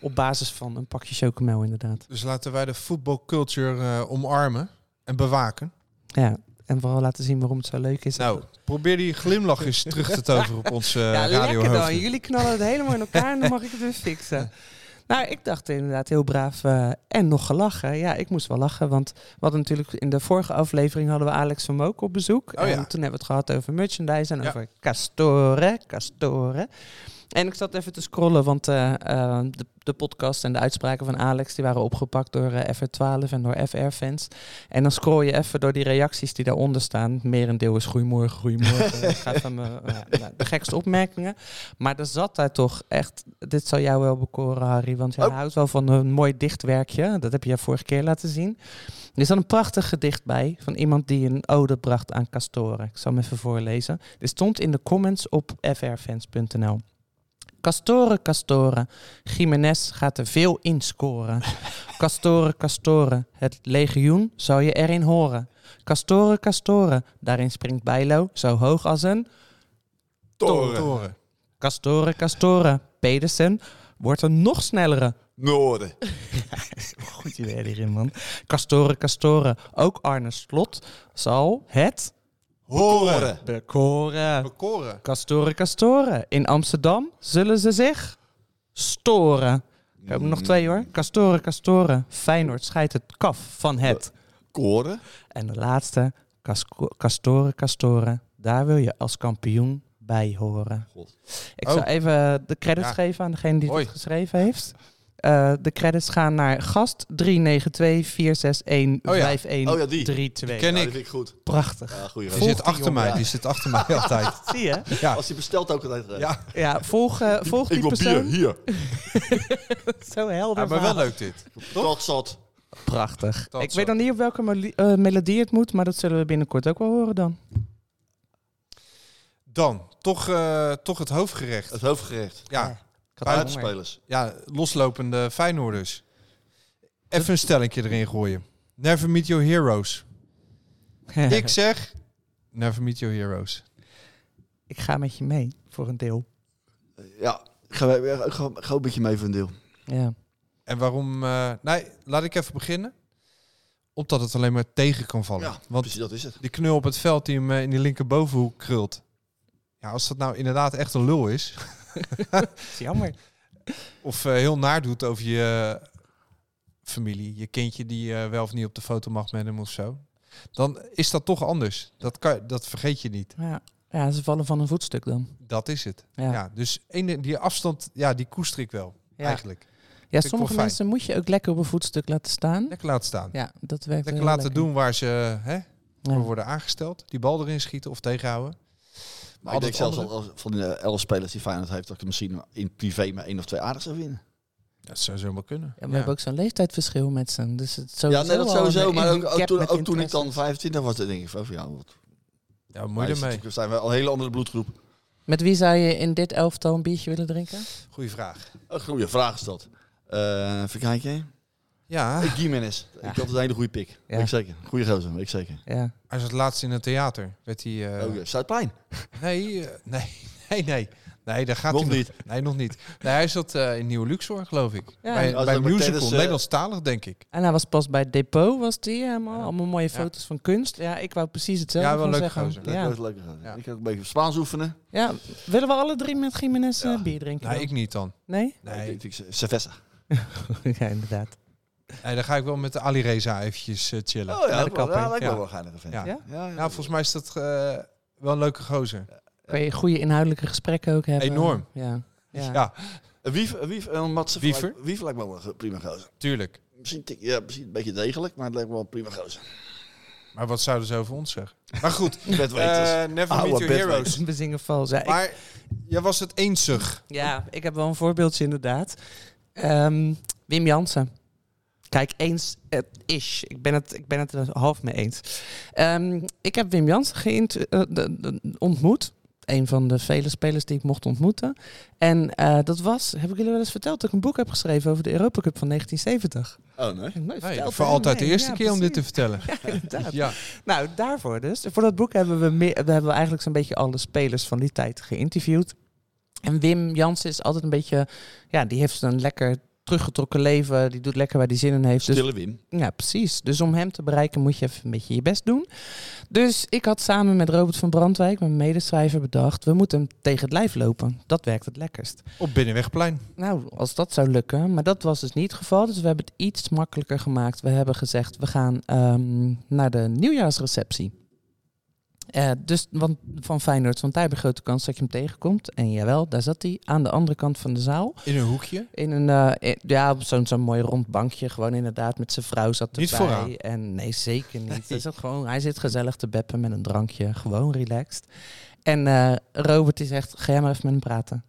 Op basis van een pakje chocomel inderdaad. Dus laten wij de voetbalculture eh, omarmen en bewaken. Ja, en vooral laten zien waarom het zo leuk is. Nou, probeer die glimlach eens terug te toveren op onze uh, ja, radio lekker dan. Jullie knallen het helemaal in elkaar en dan mag ik het weer fixen. Nou, ik dacht inderdaad heel braaf eh, en nog gelachen. Ja, ik moest wel lachen, want we hadden natuurlijk in de vorige aflevering hadden we Alex van Mook op bezoek. Oh ja. En toen hebben we het gehad over merchandise en Ja. over Castore, Castore. En ik zat even te scrollen, want eh, eh, de, de podcast en de uitspraken van Alex die waren opgepakt door eh, FR12 en door FR-fans. En dan scroll je even door die reacties die daaronder staan. Merendeel is goeiemorgen, goeiemorgen. Ik ga van mijn, nou, de gekste opmerkingen. Maar er zat daar toch echt, dit zal jou wel bekoren Harry, want jij Oh. houdt wel van een mooi dichtwerkje. Dat heb je vorige keer laten zien. Er is dan een prachtig gedicht bij van iemand die een ode bracht aan Castoren. Ik zal hem even voorlezen. Dit stond in de comments op frfans.nl. Castoren, Castoren, Jiménez gaat er veel in scoren. Castoren, Castoren, het legioen zou je erin horen. Castoren, Castoren, daarin springt Bijlo zo hoog als een... Toren. Castoren, Castoren, Pedersen wordt een nog snellere. Noorden. Goed idee man. Castoren, Castoren, ook Arne Slot zal het Horen. bekoren. Bekoren. Castoren, Castoren, in Amsterdam zullen ze zich storen. Ik heb er nog twee hoor. Castoren, Castoren, Feyenoord scheidt het kaf van het. Koren. En de laatste, Castoren, Castoren, daar wil je als kampioen bij horen. God. Ik Oh. zal even de credits Ja. geven aan degene die Hoi. het geschreven heeft. Eh, de credits gaan naar gast 392 461 Oh ja. 51 Oh ja, die. 32. Ken Ja, ik. die vind ik goed. Prachtig. Ja, goeie Die race. zit achter mij. Die zit achter mij altijd. Zie je? Ja. Als hij bestelt ook altijd. Ja. Ja, volg, eh, volg die Ik wil bier, persoon. hier. Zo helder. Ja, maar wel leuk dit. Toch zat. Prachtig. Ik zo. weet nog niet op welke eh, melodie het moet, maar dat zullen we binnenkort ook wel horen dan. Dan, toch, eh, toch het hoofdgerecht. Het hoofdgerecht. Ja. Buitenspelers. ja, loslopende Feyenoorders. Even een stellingje erin gooien. Never meet your heroes. Ik zeg, never meet your heroes. ik ga met je mee voor een deel. Ja, ik ga, ik ga, ik ga een beetje mee voor een deel. Ja. En waarom... eh, nee, laat ik even beginnen. Omdat het alleen maar tegen kan vallen. Ja, Want precies dat is het. die knul op het veld die hem eh, in die linkerbovenhoek krult. Ja, als dat nou inderdaad echt een lul is... is jammer. of eh, heel naar doet over je eh, familie, je kindje die eh, wel of niet op de foto mag met hem of zo, dan is dat toch anders. Dat, kan, dat vergeet je niet. Ja. ja, ze vallen van een voetstuk dan. Dat is het. Ja, Ja. dus ene, die afstand, ja, die koester ik wel, Ja. eigenlijk. ja sommige mensen moet je ook lekker op een voetstuk laten staan. Lekker laten staan. Ja, dat werkt Lekker laten lekker. doen waar ze hè, Ja. worden aangesteld. Die bal erin schieten of tegenhouden. Maar ik denk zelfs andere- al van de elf spelers die Feyenoord heeft, dat ik misschien in privé maar één of twee aardig zou winnen. Dat zou zomaar kunnen. Ja, we hebben ook zo'n leeftijdsverschil met ze. Dus het is Ja, nee, dat sowieso. Maar ook, toen, ook toen ik dan interesses. 25 was, dan denk ik van, ja, wat Ja, wij ermee? zitten- zijn we al een hele andere bloedgroep. Met wie zou je in dit elftal een biertje willen drinken? Goeie vraag. Een goede vraag is dat. Eh even kijken. Ja, Ik Gimenez. Ik had een hele goede pik. Ja. Ik zeker. Goeie gozer, weet ik zeker. Ja. hij zat laatst in het theater. Werd hij, eh, Oh, ja, Zuidplein. nee, eh, nee, nee, nee. Nee, daar gaat Nog hij niet. Nee, nog niet. Nee, hij zat eh, in Nieuwe Luxor, geloof ik. Ja. bij Als bij een musical, tijdens, eh, Nederlandstalig, denk ik. En hij was pas bij Depot, was die helemaal. Allemaal mooie Ja. foto's van kunst. Ja, ik wou precies hetzelfde Ja, wel leuk zeggen. gozer. Ja. gozer. Ja. Ik ga ook een beetje Spaans oefenen. ja, willen we alle drie met Jiménez eh, Ja. bier drinken? Nee, dan? ik niet dan. Nee? Nee, Ik, ik, cerveza. ja, inderdaad. Nee dan ga ik wel met de Ali Reza eventjes eh, chillen. Oh ja, Naar de dat wel- kapper. ja, lijkt me Ja. wel een geinige vent. Ja. Ja? Ja, ja, Nou, volgens mij is dat eh, wel een leuke gozer. Kan je goede inhoudelijke gesprekken ook hebben? Enorm. Ja. Ja. Ja, Een Wief, Wief en Matze. Wiever? lijkt- Wiever lijkt me wel een prima gozer. tuurlijk. Misschien, tik- ja, misschien een beetje degelijk, maar het lijkt me wel een prima gozer. Maar wat zouden ze over ons zeggen? Maar goed, Bedweters. eh never Oude meet your heroes. We zingen vals. Ja, ik, Maar jij was het eensig. ja, ik heb wel een voorbeeldje inderdaad. Ehm, Wim Jansen. Kijk, eens het is. Ik ben het, ik ben het er half mee eens. Ehm, ik heb Wim Jansen geïnt- eh, ontmoet. Een van de vele spelers die ik mocht ontmoeten. En eh, dat was, heb ik jullie wel eens verteld, dat ik een boek heb geschreven over de Europa Cup van 1970. oh nee. Nee, voor altijd de eerste ja, keer om dit te vertellen. Ja, inderdaad. Ja, Nou, daarvoor dus. Voor dat boek hebben we, meer, we hebben eigenlijk zo'n beetje alle spelers van die tijd geïnterviewd. En Wim Jansen is altijd een beetje, ja, die heeft een lekker teruggetrokken leven. Die doet lekker waar die zin in heeft. Dus, Stille Wim. ja, precies. Dus om hem te bereiken moet je even een beetje je best doen. Dus ik had samen met Robert van Brandwijk, mijn medeschrijver, bedacht... we moeten hem tegen het lijf lopen. Dat werkt het lekkerst. op Binnenwegplein. Nou, als dat zou lukken. Maar dat was dus niet het geval. Dus we hebben het iets makkelijker gemaakt. We hebben gezegd, we gaan ehm, naar de nieuwjaarsreceptie. Eh, dus want, van Feyenoord, want daar heb je grote kans dat je hem tegenkomt. En jawel, daar zat hij aan de andere kant van de zaal. In een hoekje. In een, eh, in- ja, op zo'n zo'n mooi rond bankje. Gewoon inderdaad, met zijn vrouw zat erbij. Niet vooraan. En nee, zeker niet. Hij, zat gewoon, hij zit gezellig te beppen met een drankje. Gewoon relaxed. En eh, Robert die zegt, ga jij maar even met hem praten.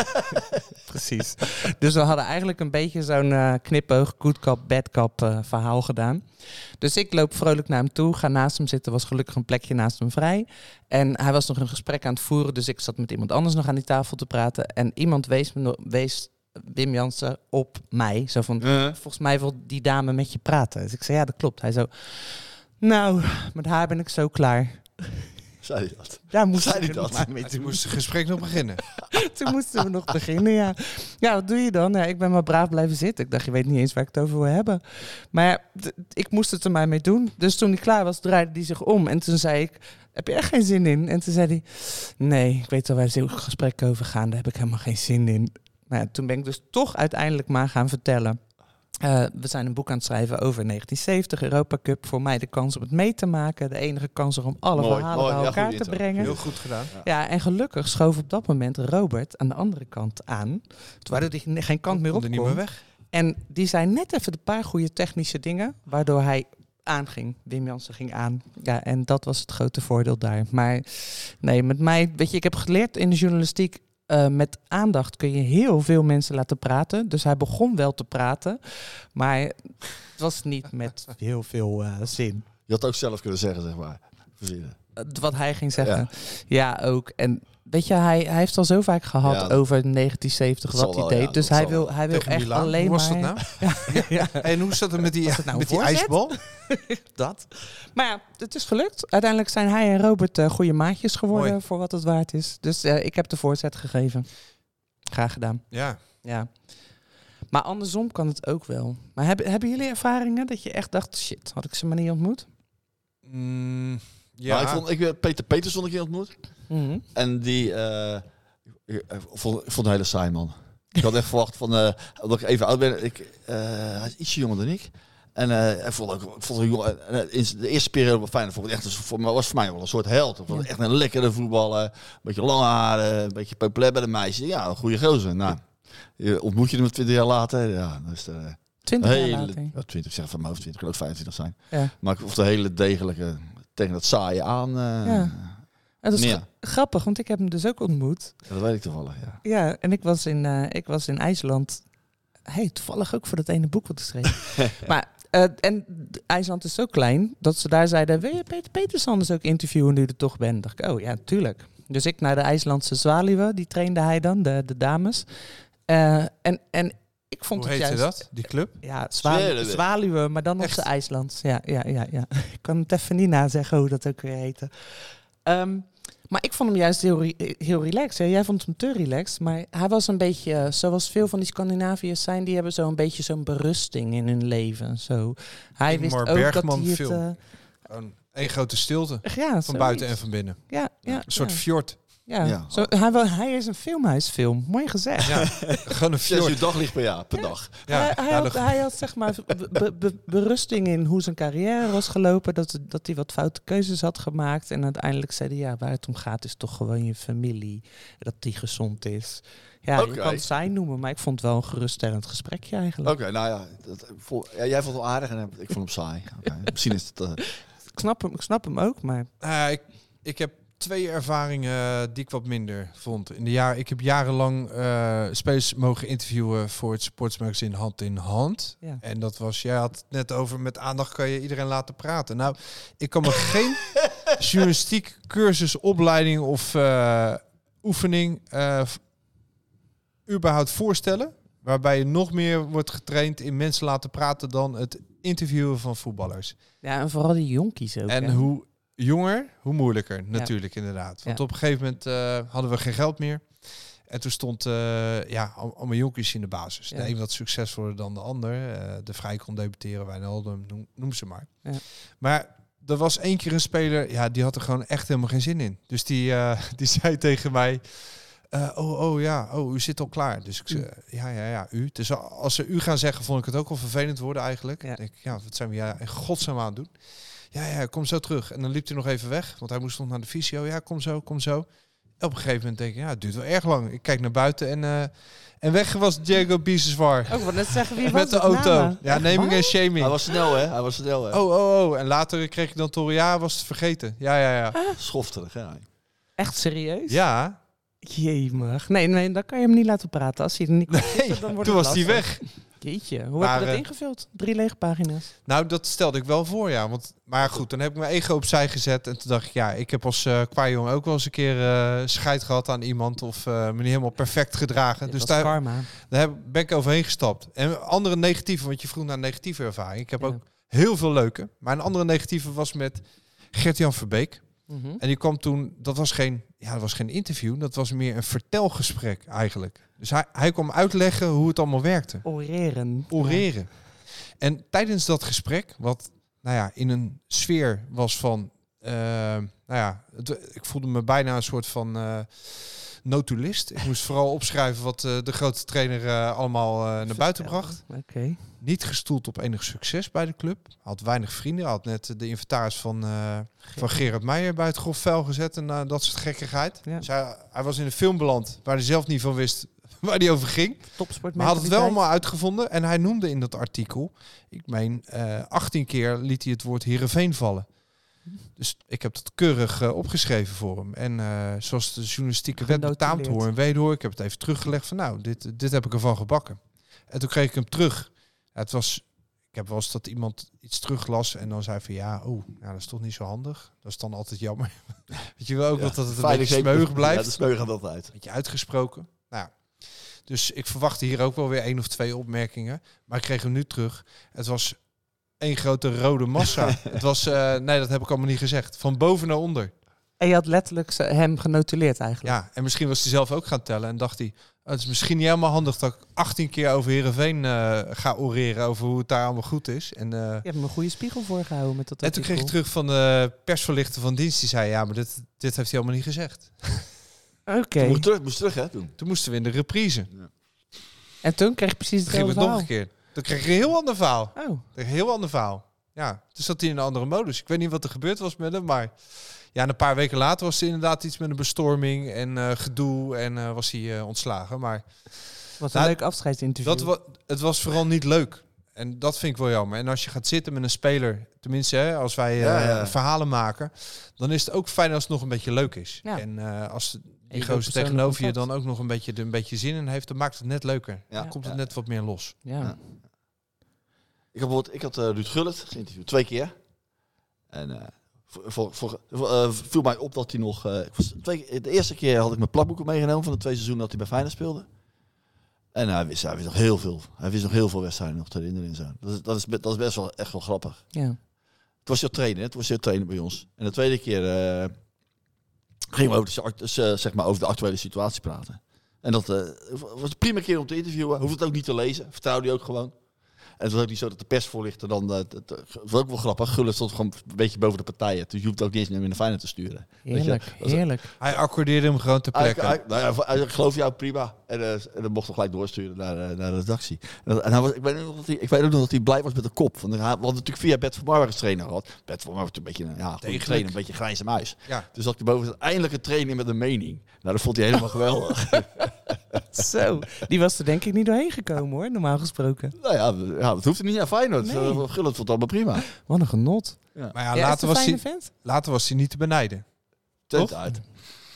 Precies. Dus we hadden eigenlijk een beetje zo'n eh knipoog, good cop, bad cop eh, verhaal gedaan. Dus ik loop vrolijk naar hem toe, ga naast hem zitten. was gelukkig een plekje naast hem vrij. En hij was nog een gesprek aan het voeren, dus ik zat met iemand anders nog aan die tafel te praten. En iemand wees, me, wees Wim Jansen op mij. Zo van, volgens mij wil die dame met je praten. Dus ik zei, ja, dat klopt. Hij zo, nou, met haar ben ik zo klaar. Zei hij dat? Daar moest Zei hij dat? maar mee Toen moest het gesprek nog beginnen. Toen moesten we nog beginnen, ja. Ja, wat doe je dan? Ja, ik ben maar braaf blijven zitten. Ik dacht, je weet niet eens waar ik het over wil hebben. Maar ja, ik moest het er maar mee doen. Dus toen hij klaar was, draaide hij zich om. En toen zei ik, heb je echt geen zin in? En toen zei hij, nee, ik weet al waar het gesprek over gaan. Daar heb ik helemaal geen zin in. Maar ja, toen ben ik dus toch uiteindelijk maar gaan vertellen. Eh, we zijn een boek aan het schrijven over 1970, Europa Cup. Voor mij de kans om het mee te maken. De enige kans om alle Mooi, verhalen mooi. bij elkaar te brengen. Heel goed gedaan. Ja, en gelukkig schoof op dat moment Robert aan de andere kant aan. Waardoor hij geen kant meer Kon op niet kon. meer weg. En die zei net even een paar goede technische dingen, waardoor hij aanging. Wim Jansen ging aan. Ja, en dat was het grote voordeel daar. Maar nee, met mij, weet je, ik heb geleerd in de journalistiek. Eh, met aandacht kun je heel veel mensen laten praten. Dus hij begon wel te praten. Maar het was niet met heel veel eh, zin. Je had ook zelf kunnen zeggen, zeg maar. Verzinnen. Wat hij ging zeggen. Ja, ook. En weet je, hij, hij heeft al zo vaak gehad Ja, dat- over 1970 dat wat hij wel, deed. ja, dus hij wil, hij wil Tegen echt Milaan. alleen Hoe was maar... dat nou? Ja, ja, En hoe zat het met die, het nou met die ijsbal? dat. Maar ja, het is gelukt. Uiteindelijk zijn hij en Robert eh, goede maatjes geworden Mooi. voor wat het waard is. Dus eh, ik heb de voorzet gegeven. Graag gedaan. Ja. Ja. Maar andersom kan het ook wel. Maar hebben, hebben jullie ervaringen dat je echt dacht, shit, had ik ze maar niet ontmoet? Mm, ja. Maar ik vond, ik heb Peter Peterson een keer ontmoet. Mhm. En die eh, ik, ik vond, ik vond een hele saai man. Ik had echt verwacht van, eh omdat ik even oud ben. Ik, eh, hij is ietsje jonger dan ik. En eh ik vond ook, ik vond een jongen, en, eh, in de eerste periode wel fijn. Vond ik echt, een- voor mij was voor mij wel een soort held. Ik vond echt een lekkere voetballer. Een beetje lange haren, een beetje populair bij de meisjes. Ja, een goede gozer. Nou, je ontmoet je hem 20 jaar later. Ja, dat is de 20 jaar hele, later. ja, 20, zeg van mijn hoofd 20, ik geloof 25 zijn. Ja. Maar ik vond een hele degelijke, tegen dat saaie aan. eh, Ja. En dat is Ja. gra- grappig, want ik heb hem dus ook ontmoet. dat weet ik toevallig, ja. Ja, en ik was in, eh, ik was in IJsland. Hey, toevallig ook voor dat ene boek wat ik schreef. maar, eh, en IJsland is zo klein dat ze daar zeiden: Wil je Peter Peterson dus ook interviewen nu je er toch bent? dacht ik: Oh ja, tuurlijk. Dus ik naar de IJslandse zwaluwen, die trainde hij dan, de, de dames. En, en ik vond Hoe het heette juist... dat, die club? Ja, zwalu Zwaluwe. zwaluwe, maar dan op zijn IJslands. Ja, ja, ja, ja. Ik kan het even niet nazeggen hoe dat ook weer heette. Ehm, maar ik vond hem juist heel, re- heel relaxed. Hè. Jij vond hem te relaxed. Maar hij was een beetje, eh, zoals veel van die Scandinaviërs zijn, die hebben zo'n beetje zo'n berusting in hun leven. Zo. Hij wist Ingmar ook Bergman dat hij het... eh, grote stilte. ja, Van buiten en van binnen. Ja, ja, Een soort ja. fjord. Ja. Ja. Zo, hij, wil- hij is een filmhuisfilm. Mooi gezegd. Ja, gewoon een Zes uur daglicht per jaar, per dag. Ja, hij, had, hij had zeg maar be- be- be- berusting in hoe zijn carrière was gelopen. Dat, dat hij wat foute keuzes had gemaakt. En uiteindelijk zei hij, ja, waar het om gaat is toch gewoon je familie. Dat die gezond is. Ja, je kan het zijn noemen, maar ik vond het wel een geruststellend gesprekje eigenlijk. Oké, nou ja, dat, vol- ja, jij vond het wel aardig en ik vond hem saai. Oké, Misschien is het... eh, Ik, snap hem, ik snap hem ook, maar Eh, ik, ik heb twee ervaringen die ik wat minder vond. In de jaar, ik heb jarenlang spelers mogen interviewen voor het sportsmagazine Hand in Hand. ja. En dat was, jij had het net over, met aandacht kan je iedereen laten praten. Nou, ik kan me geen journalistiek cursus, opleiding of eh, oefening eh, überhaupt voorstellen. Waarbij je nog meer wordt getraind in mensen laten praten dan het interviewen van voetballers. ja, en vooral die jonkies ook. En hè. hoe jonger, hoe moeilijker natuurlijk inderdaad. Want Ja. op een gegeven moment eh, hadden we geen geld meer. En toen stond eh, ja, al- allemaal jonkies in de basis. De een wat succesvoller dan de ander. Eh, de Vrij kon debuteren, Wijnaldum, noem, noem ze maar. Ja. Maar er was één keer een speler, ja, die had er gewoon echt helemaal geen zin in. Dus die, die zei tegen mij... oh, oh ja, oh, u zit al klaar. Dus ik zei, ja, ja, ja, u. Dus als ze u gaan zeggen, vond ik het ook wel vervelend worden eigenlijk. Ja. Ja. Denk ik, ja, wat zijn we ja, in godsnaam aan het doen? Ja, ja, kom zo terug. En dan liep hij nog even weg, want hij moest nog naar de fysio. Ja, kom zo, kom zo. Op een gegeven moment denk ik, ja, het duurt wel erg lang. Ik kijk naar buiten en, eh, en weg was Diego Biseswar. Ook wat net zeggen, wie was Met de auto. namen? Ja, Echt naming waar? en shaming. hij was snel, hè? Hij was snel, hè? Oh, oh, oh. En later kreeg ik dan Toren, ja, was het vergeten. Ja, ja, ja. Schofterig, hè? Echt serieus? Ja, Jemig. Nee, nee, dan kan je hem niet laten praten. Als hij er niet kan nee, zitten, dan wordt toen was hij weg. Jeetje, hoe Maar, heb je dat eh, ingevuld? Drie lege pagina's. Nou, dat stelde ik wel voor, ja. Want, maar goed, dan heb ik mijn ego opzij gezet. En toen dacht ik, ja, ik heb als eh kwaaijong ook wel eens een keer eh scheid gehad aan iemand. Of eh, me niet helemaal perfect gedragen. Dus daar, karma. daar heb, ben ik overheen gestapt. En andere negatieve, want je vroeg naar negatieve ervaring. Ik heb Ja. ook heel veel leuke. Maar een andere negatieve was met Gert-Jan Verbeek. Mhm. En die kwam toen, dat was geen, ja, dat was geen interview. Dat was meer een vertelgesprek eigenlijk. Dus hij, hij kwam uitleggen hoe het allemaal werkte Oreren. oreren. En tijdens dat gesprek, wat nou ja, in een sfeer was van, eh, nou ja, het- ik voelde me bijna een soort van eh notulist. Ik moest vooral opschrijven wat eh, de grote trainer eh, allemaal eh, naar buiten bracht. Oké. Niet gestoeld op enig succes bij de club. Had weinig vrienden. Had net de inventaris van, van Gerard Meijer bij het grof vuil gezet en dat soort gekkigheid. Ja. Dus hij, hij was in een film beland waar hij zelf niet van wist waar hij over ging. Topsport. Maar had het wel allemaal uitgevonden en hij noemde in dat artikel, ik meen, eh 18 keer liet hij het woord Heerenveen vallen. Dus ik heb dat keurig eh, opgeschreven voor hem. En eh, zoals de journalistieke wet betaamt hoor en wederhoor, ik heb het even teruggelegd van nou, dit, dit heb ik ervan gebakken. En toen kreeg ik hem terug. Ja, het was, ik heb wel eens dat iemand iets teruglas en dan zei van ja, oh, ja, dat is toch niet zo handig. Dat is dan altijd jammer. Weet je wel ook Ja, dat het een beetje zeker- smeuig blijft Ja, de smeuig gaat altijd. beetje uitgesproken. Nou, ja. dus ik verwachtte hier ook wel weer één of twee opmerkingen. Maar ik kreeg hem nu terug. Het was één grote rode massa. het was, eh, nee, dat heb ik allemaal niet gezegd. Van boven naar onder. En je had letterlijk ze- hem genotuleerd eigenlijk. Ja, en misschien was hij zelf ook gaan tellen en dacht hij... "Oh, het is misschien niet helemaal handig dat ik 18 keer over Heerenveen eh ga oreren over hoe het daar allemaal goed is. En, eh, Je hebt een goede spiegel voorgehouden met dat en toen kreeg ik terug van de persverlichter van dienst. Die zei, ja, maar dit, dit heeft hij allemaal niet gezegd. Oké. Moest terug, moest terug, hè, toen. Toen moesten we in de reprise. En toen kreeg je precies het nog een keer. Toen kreeg ik een heel ander verhaal. Oh. Een heel ander verhaal. Ja, toen zat hij in een andere modus. Ik weet niet wat er gebeurd was met hem, maar ja, en een paar weken later was er inderdaad iets met een bestorming en eh, gedoe en eh, was hij eh, ontslagen. Maar Wat een Nou, leuk afscheidsinterview. dat wa het was vooral niet leuk. En dat vind ik wel jammer. En als je gaat zitten met een speler, tenminste hè, als wij eh, Ja, ja. verhalen maken, dan is het ook fijn als het nog een beetje leuk is. Ja. En eh, als je die gozer tegenover je dan ook nog een beetje, er een beetje zin in heeft, dan maakt het net leuker. Ja. Dan komt het Ja. net wat meer los. ja. Ik, bijvoorbeeld, ik had eh, Ruud Gullit geïnterviewd, twee keer. En eh, voor, voor, voor, eh, viel mij op dat hij nog... ik was twee, de eerste keer had ik mijn plakboeken meegenomen van de twee seizoenen dat hij bij Feyenoord speelde. En hij wist, hij wist nog heel veel. Hij wist nog heel veel wedstrijden nog te herinneren en zo. Dat is, dat is, dat is best wel echt wel grappig. Ja. Het was jouw trainer, het was jouw trainer bij ons. En de tweede keer eh, gingen we over de, zeg maar over de actuele situatie praten. En dat was een prima keer om te interviewen. Hoeft het ook niet te lezen. Vertrouwde hij ook gewoon. En het was ook niet zo dat de persvoorlichter dan... eh, het, het, het was ook wel grappig. Gullit stond gewoon een beetje boven de partijen. Dus je hoeft ook niet eens meer naar Feyenoord te sturen. Weet je, Heerlijk, dat is- heerlijk. Hij accordeerde hem gewoon ter Hij, plekke. hij, nou ja, hij- geloof jou prima. En, eh, en dan mocht hij gelijk doorsturen naar, eh, naar de redactie. En, dat- en hij was, ik, weet ook nog dat hij, ik weet ook nog dat hij blij was met de kop. Want hij had natuurlijk via Bert van Marwijk als trainer gehad. Bert van Marwijk was een beetje een ja, trainer, een beetje een grijze muis. Ja. Dus dat hij boven eindelijk een trainer met een mening. Nou, dat vond hij helemaal geweldig. Zo, die was er denk ik niet doorheen gekomen hoor, normaal gesproken. nou ja, ja, dat hoefde niet naar Feyenoord. Nee. Nee. Gullit vond het allemaal prima. Wat een genot. Maar ja, Ja, is het later, was hij, later was hij niet te benijden. Tent uit.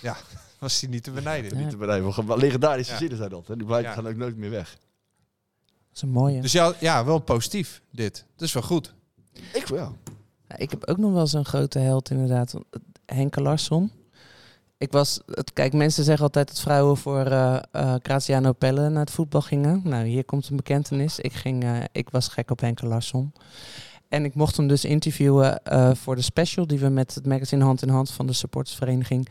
Was hij niet te benijden. Ja. Niet te. Maar Legendarische Ja. zinnen zijn dat. Hè. Die blijven Ja. gaan ook nooit meer weg. Dat is een mooie. Dus ja, ja, wel positief dit. Dat is wel goed. Ik ja. Ja, ik heb ook nog wel zo'n grote held inderdaad. eh, Henke Larsson. Ik was, het, kijk, mensen zeggen altijd dat vrouwen voor eh, Graziano Pelle naar het voetbal gingen. Nou, hier komt een bekentenis. Ik, ging, eh, ik was gek op Henke Larsson. En ik mocht hem dus interviewen voor de special die we met het magazine Hand in Hand van de supportersvereniging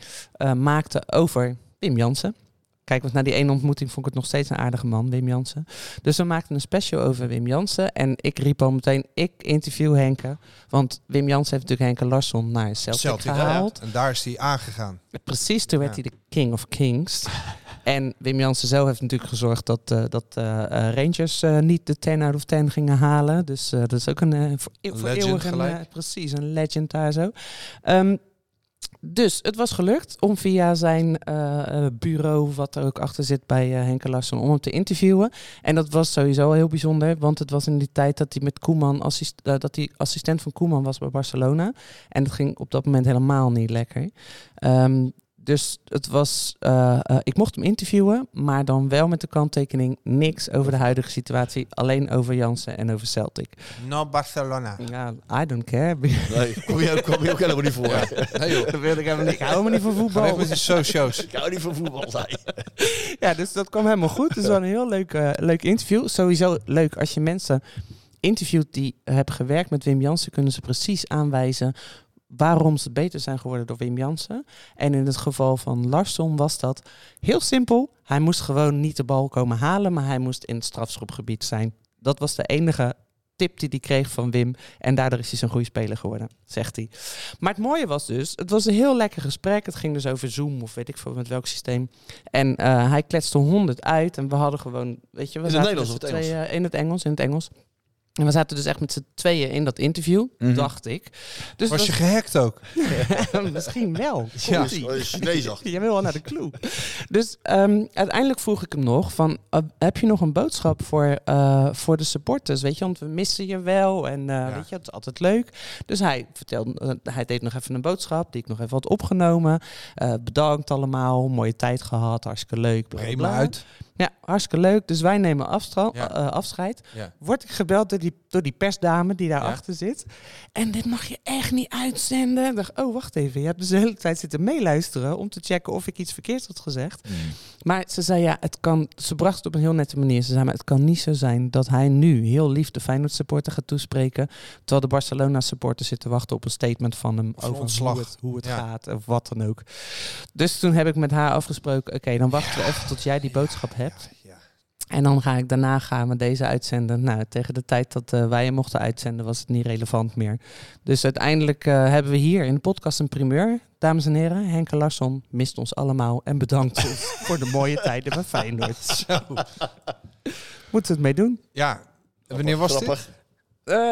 maakten over Wim Jansen. Kijk, want na die ene ontmoeting vond ik het nog steeds een aardige man, Wim Jansen. Dus we maakten een special over Wim Jansen. En ik riep al meteen, ik interview Henke. Want Wim Jansen heeft natuurlijk Henke Larsson naar Celtic, Celtic, gehaald. En daar is hij aangegaan. Precies, toen werd Ja. hij de King of Kings. en Wim Jansen zelf heeft natuurlijk gezorgd dat, eh, dat eh, eh, Rangers niet de 10 out of 10 gingen halen. Dus dat is ook een voor, voor eeuwig een, precies, een legend daar zo. Ehm, dus het was gelukt om via zijn eh, eh, bureau, wat er ook achter zit bij eh, Henke Larsson, om hem te interviewen. En dat was sowieso heel bijzonder, want het was in die tijd dat hij met Koeman dat hij assistent van Koeman was bij Barcelona. En dat ging op dat moment helemaal niet lekker. Ehm, dus het was, eh, eh, ik mocht hem interviewen, maar dan wel met de kanttekening niks over de huidige situatie, alleen over Jansen en over Celtic. No Barcelona. Ja, I don't care. Nee, kom je, kom je ook helemaal niet voor. Nee joh. Dat wil ik helemaal niet. Ik hou me niet van Ga voetbal. weg met die socio's. Ik hou niet van voetbal, zei. Ja, dus dat kwam helemaal goed. Het was een heel leuk, eh, leuk interview. Sowieso leuk als je mensen interviewt die hebben gewerkt met Wim Jansen, kunnen ze precies aanwijzen waarom ze beter zijn geworden door Wim Jansen. En in het geval van Larsson was dat heel simpel. Hij moest gewoon niet de bal komen halen, maar hij moest in het strafschopgebied zijn. Dat was de enige tip die hij kreeg van Wim. En daardoor is hij zo'n goede speler geworden, zegt hij. Maar het mooie was dus, het was een heel lekker gesprek. Het ging dus over Zoom of weet ik veel met welk systeem. En eh, hij kletste honderd uit en we hadden gewoon, weet je, we het zaten Nederlands of het Engels? in het Engels, in het Engels. En we zaten dus echt met z'n tweeën in dat interview, Mhm. dacht ik. Dus Was je gehackt ook? Misschien wel. Ja. Je Chinees achter. Jij wil wel naar de clue. Dus ehm, uiteindelijk vroeg ik hem nog van, heb je nog een boodschap voor, eh, voor de supporters? Weet je, want we missen je wel en eh, weet je, het is altijd leuk. Dus hij vertelde, eh, hij deed nog even een boodschap die ik nog even had opgenomen. Eh, bedankt allemaal, mooie tijd gehad, hartstikke leuk. bla. uit. Ja, hartstikke leuk. Dus wij nemen afstra- Ja. afscheid. Ja. Word ik gebeld door die, door die persdame die daarachter achter zit. En dit mag je echt niet uitzenden. Ik dacht, oh, wacht even. Je hebt dus de hele tijd zitten meeluisteren om te checken of ik iets verkeerds had gezegd. Maar ze zei, ja, het kan... Ze bracht het op een heel nette manier. Ze zei, maar het kan niet zo zijn dat hij nu heel lief de Feyenoord supporter gaat toespreken. Terwijl de Barcelona supporter zit te wachten op een statement van hem Of over ontslag. hoe het, hoe het Ja. gaat of wat dan ook. Dus toen heb ik met haar afgesproken, oké, dan wachten we even tot jij die boodschap hebt. En dan ga ik daarna gaan we deze uitzenden. Nou, tegen de tijd dat eh, wij hem mochten uitzenden was het niet relevant meer. Dus uiteindelijk eh, hebben we hier in de podcast een primeur. Dames en heren, Henke Larsson mist ons allemaal en bedankt ons voor de mooie tijden bij Feyenoord. Zo. Moeten we het mee doen? Ja. Wanneer was dit? Eh,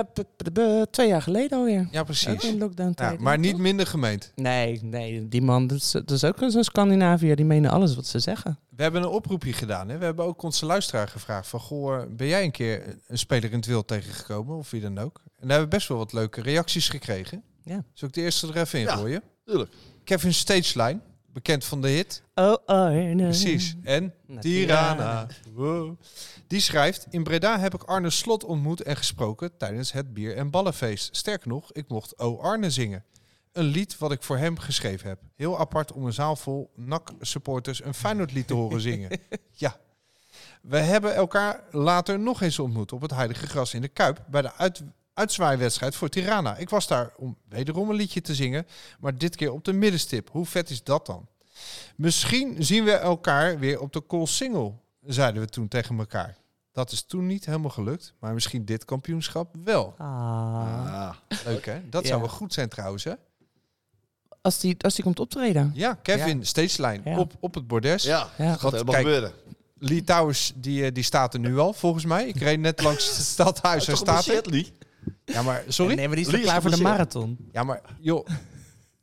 twee jaar geleden alweer. Ja, precies. in lockdown Ja, tijd. maar niet minder gemeend. Nee, nee, die man, dat is, dat is ook zo'n Scandinaviër, die menen alles wat ze zeggen. We hebben een oproepje gedaan. Hè? We hebben ook onze luisteraar gevraagd van... Goh, ben jij een keer een speler in het wild tegengekomen? Of wie dan ook. En daar hebben we best wel wat leuke reacties gekregen. Ja. Zal ik de eerste er even in Ja. gooien? Tuurlijk. Kevin Stageline, bekend van de hit. Oh, nee. Precies. En Nou, Tirana. Wow. Die schrijft... In Breda heb ik Arne Slot ontmoet en gesproken tijdens het bier- en ballenfeest. Sterker nog, ik mocht O Arne zingen. Een lied wat ik voor hem geschreven heb. Heel apart om een zaal vol NAC-supporters een Feyenoord lied te horen zingen. ja. We hebben elkaar later nog eens ontmoet op het Heilige Gras in de Kuip bij de uit, uitzwaaiwedstrijd voor Tirana. Ik was daar om wederom een liedje te zingen, maar dit keer op de middenstip. Hoe vet is dat dan? Misschien zien we elkaar weer op de Call Single, zeiden we toen tegen elkaar. Dat is toen niet helemaal gelukt, maar misschien dit kampioenschap wel. Ah. Ah, Leuk hè? Dat Ja. zou wel goed zijn trouwens hè? Als, die, als die komt optreden. Ja, Kevin, Ja. op, op het bordes. ja, Ja. gaat helemaal kijk, gebeuren. Lee Towers, die, eh, die staat er nu al, volgens mij. Ik reed net langs het stadhuis, hij staat er. Ja, maar, sorry? Nee, maar die is Lee toch is klaar voor de geblesseerd. marathon. Ja, maar joh,